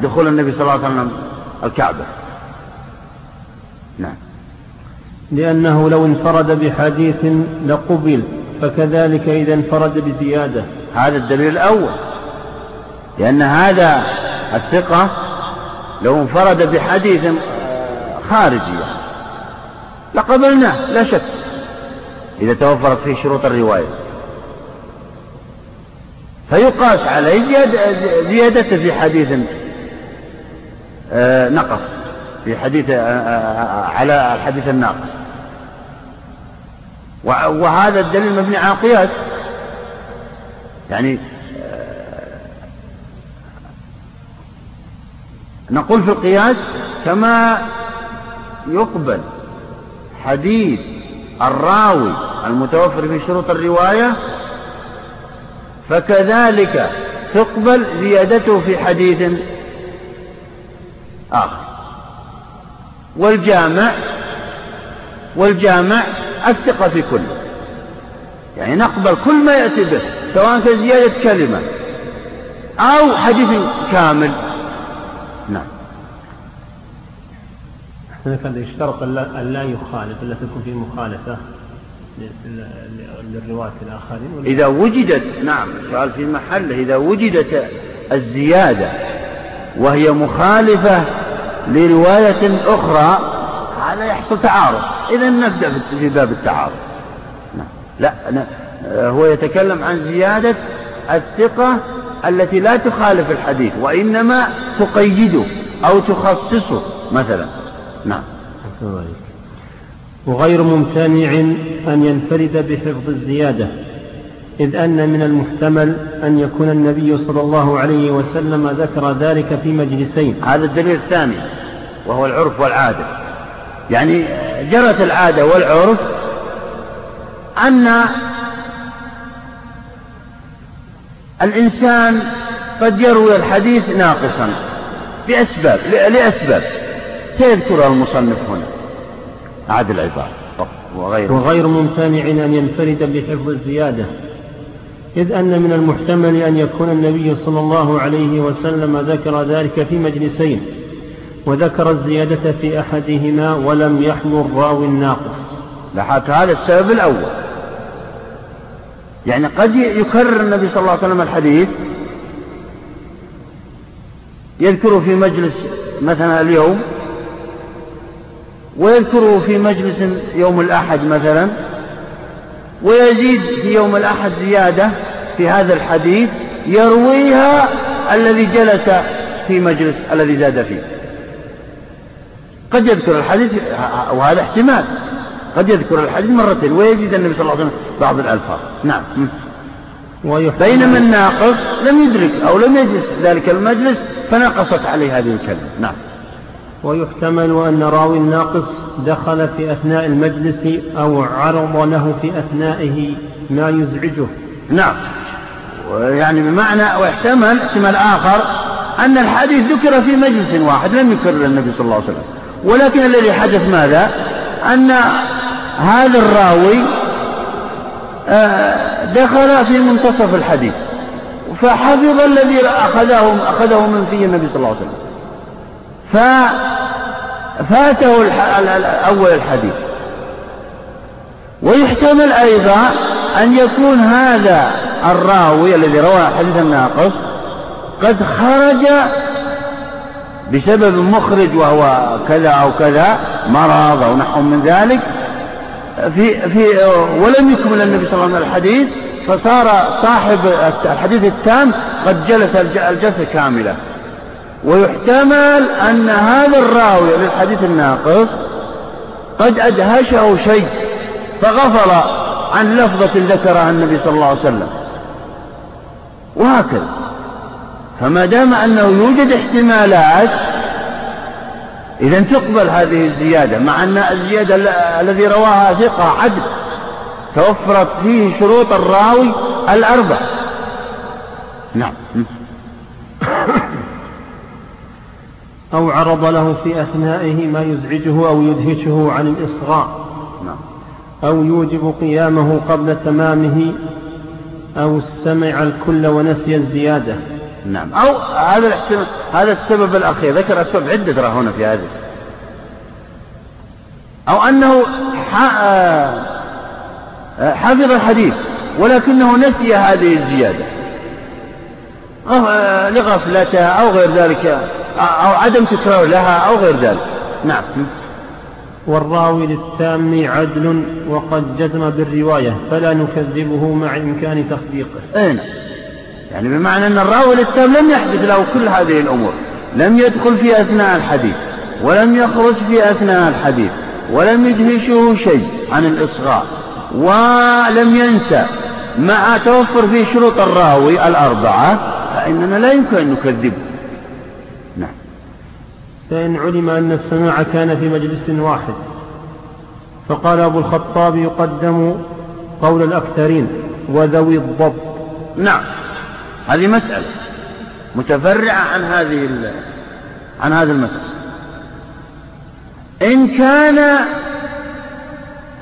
دخول النبي صلى الله عليه وسلم الكعبة. نعم. لأنه لو انفرد بحديث لقبل فكذلك إذا انفرد بزيادة. هذا الدليل الأول. لأن هذا الثقة لو انفرد بحديث آه، خارجي يعني لقبلناه لا شك. إذا توفرت فيه شروط الرواية. فيقاس عليه زيادته في حديث آه، نقص. في حديث آه، على الحديث الناقص. وهذا الدليل مبني على قياس. يعني نقول في القياس كما يقبل حديث الراوي المتوفر في شروط الرواية فكذلك تقبل زيادته في حديث آخر. والجامع والجامع الثقة في كله يعني نقبل كل ما يأتي به سواء كان زيادة كلمة أو حديث كامل نعم أحسنك أن يشترط أن لا يخالف ألا تكون فيه مخالفة للرواة الآخرين. إذا وجدت نعم السؤال في محله. إذا وجدت الزيادة وهي مخالفة لرواية أخرى هذا يحصل تعارض. إذا نبدأ في باب التعارض. نعم. لا هو يتكلم عن زيادة الثقة التي لا تخالف الحديث وإنما تقيده أو تخصصه مثلا. نعم. وغير ممتنع أن ينفرد بحفظ الزيادة إذ أن من المحتمل أن يكون النبي صلى الله عليه وسلم ذكر ذلك في مجلسين. هذا الدليل الثاني وهو العرف والعادة. يعني جرت العادة والعرف أن الإنسان قد يروي الحديث ناقصا بأسباب لأسباب. سيذكرها المصنف هنا؟ أعد العبارة. وغير, وغير ممتنع أن ينفرد بحفظ الزيادة إذ أن من المحتمل أن يكون النبي صلى الله عليه وسلم ذكر ذلك في مجلسين وذكر الزيادة في أحدهما ولم يحضر راوي الناقص. لاحظت هذا السبب الأول. يعني قد يكرر النبي صلى الله عليه وسلم الحديث يذكره في مجلس مثلا اليوم ويذكره في مجلس يوم الأحد مثلا ويزيد في يوم الأحد زيادة في هذا الحديث يرويها الذي جلس في مجلس الذي زاد فيه. قد يذكر الحديث وهذا احتمال قد يذكر الحديث مرتين ويزيد النبي صلى الله عليه وسلم بعض الألفاظ. نعم. بينما الناقص لم يدرك أو لم يجلس ذلك المجلس فنقصت عليه هذه الكلمة. نعم. ويحتمل أن راوي الناقص دخل في أثناء المجلس أو عرض له في أثنائه ما يزعجه. نعم. يعني بمعنى واحتمل احتمال آخر أن الحديث ذكر في مجلس واحد لم يكرر النبي صلى الله عليه وسلم. ولكن الذي حدث ماذا؟ أن هذا الراوي آه، دخل في منتصف الحديث فحفظ الذي أخذه أخذه من فيه النبي صلى الله عليه وسلم. ففاته أول الحديث. ويحتمل أيضا أن يكون هذا الراوي الذي روى الحديث الناقص قد خرج بسبب مخرج وهو كذا أو كذا مرض أو نحو من ذلك في في ولم يكمل النبي صلى الله عليه وسلم الحديث فصار صاحب الحديث التام قد جلس الجلسة كاملة. ويحتمل أن هذا الراوي للحديث الناقص قد أدهشه شيء فغفل عن لفظة ذكرها النبي صلى الله عليه وسلم. وهكذا. فما دام أنه يوجد احتمالات إذا تقبل هذه الزيادة مع أن الزيادة الذي رواها ثقة عدل توفرت فيه شروط الراوي الأربع. نعم. أو عرض له في أثنائه ما يزعجه أو يدهشه عن الإصغاء. نعم. أو يوجب قيامه قبل تمامه أو سمع الكل ونسي الزيادة. نعم. أو هذا الاحتمال هذا السبب الأخير. ذكر أسباب عدة هنا في هذه. أو أنه حفظ الحديث ولكنه نسي هذه الزيادة. لغفلته أو غير ذلك أو عدم تكرار لها أو غير ذلك. نعم. والراوي للتام عدل وقد جزم بالرواية فلا نكذبه مع إمكان تصديقه. أين نعم. يعني بمعنى أن الراوي للتام لم يحدث له كل هذه الأمور لم يدخل في أثناء الحديث ولم يخرج في أثناء الحديث ولم يدهشه شيء عن الإصغاء ولم ينسى مع توفر فيه شروط الراوي الأربعة فإننا لا يمكن أن نكذبه نعم. فإن علم أن السماع كان في مجلس واحد فقال أبو الخطاب يقدم قول الأكثرين وذوي الضبط. نعم. هذه مسألة متفرعة عن هذه عن هذه المسألة. إن كان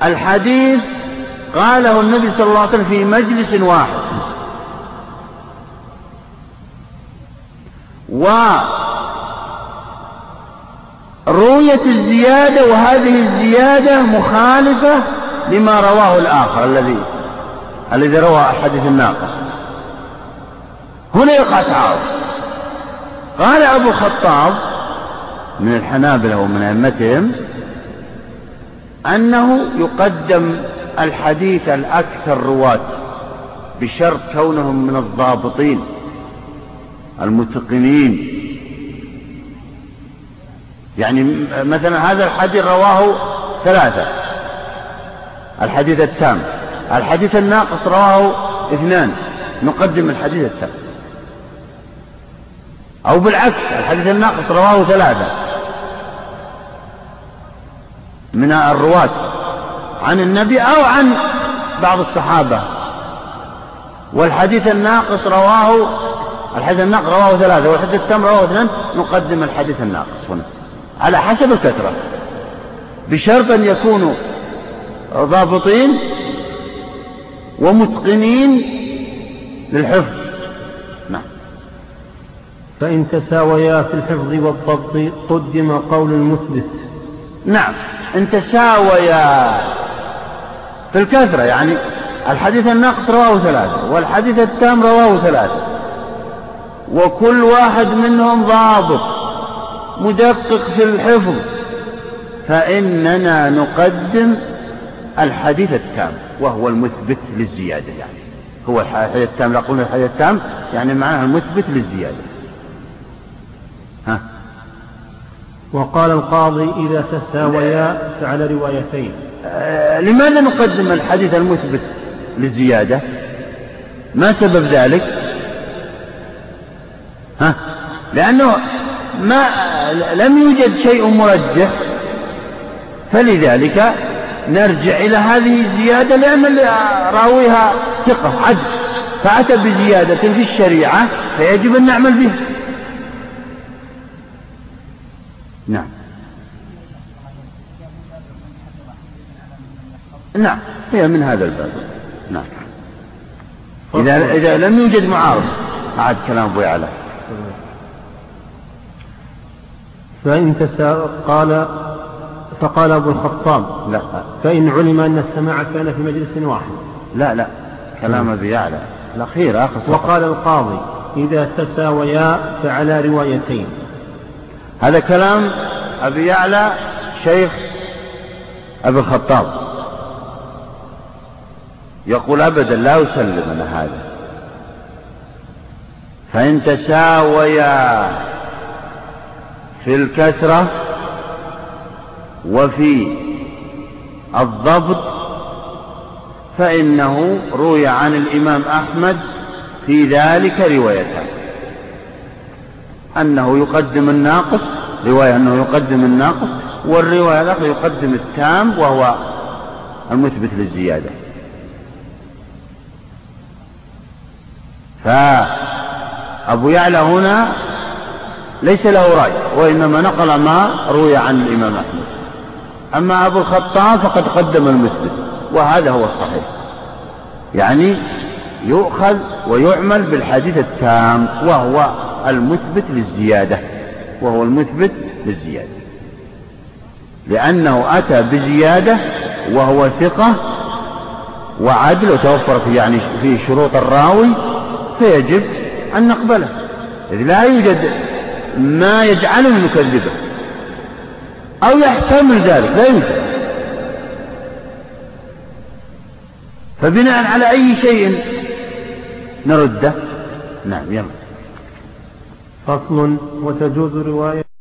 الحديث قاله النبي صلى الله عليه وسلم في مجلس واحد ورويت الزيادة وهذه الزيادة مخالفة لما رواه الآخر الذي الذي روى الحديث الناقص. هنا يقع تعارض. قال أبو الخطاب من الحنابلة ومن أئمتهم أنه يقدم الحديث الأكثر رواة بشرط كونهم من الضابطين. المتقنين. يعني مثلا هذا الحديث رواه ثلاثة. الحديث التام. الحديث الناقص رواه اثنان. نقدم الحديث التام. أو بالعكس الحديث الناقص رواه ثلاثة. من الرواة عن النبي أو عن بعض الصحابة. والحديث الناقص رواه الحديث الناقص رواه ثلاثة والحديث التام رواه اثنان نقدم الحديث الناقص هنا. على حسب الكثرة. بشرط أن يكونوا ضابطين ومتقنين للحفظ. نعم. فإن تساويا في الحفظ والضبط قدم قول المثبت. نعم. إن تساويا في الكثرة يعني الحديث الناقص رواه ثلاثة والحديث التام رواه ثلاثة. وكل واحد منهم ضابط مدقق في الحفظ. فإننا نقدم الحديث التام وهو المثبت للزيادة يعني. هو الحديث التام لا قلنا الحديث التام يعني معناه المثبت للزيادة. ها؟ وقال القاضي إذا تساويا فعلى روايتين. آه لماذا نقدم الحديث المثبت للزيادة؟ ما سبب ذلك؟ ها؟ لأنه ما لم يوجد شيء مرجح. فلذلك نرجع إلى هذه الزيادة لأن راويها ثقة عدل. فأتى بزيادة في الشريعة فيجب أن نعمل بها. نعم. نعم هي من هذا الباب. نعم. إذا إذا لم يوجد معارض أعد كلام أبو يعلى. فإن تسا قال فقال أبو الخطاب لا. فإن علم أن السماع كان في مجلس واحد. لا لا. كلام أبي يعلى. الأخير آخر صفحة وقال القاضي إذا تساويا فعلى روايتين. هذا كلام أبي يعلى شيخ أبي الخطاب. يقول أبدا لا أسلم أنا هذا. فإن تساويا في الكثرة وفي الضبط فإنه روي عن الإمام أحمد في ذلك روايتان أنه يقدم الناقص رواية أنه يقدم الناقص والرواية الأخرى يقدم التام وهو المثبت للزيادة. فأبو يعلى هنا ليس له رأي وإنما نقل ما روي عن الإمام أحمد. أما أبو الخطاب فقد قدم المثبت وهذا هو الصحيح. يعني يؤخذ ويعمل بالحديث التام وهو المثبت للزيادة وهو المثبت للزيادة. لأنه أتى بزيادة وهو ثقة وعدل وتوفر في يعني في شروط الراوي فيجب أن نقبله. إذ لا يوجد ما يجعلنا نكذبه أو يحتمل ذلك لا يوجد فبناء على أي شيء نرده؟ نعم يلا. فصل وتجوز رواية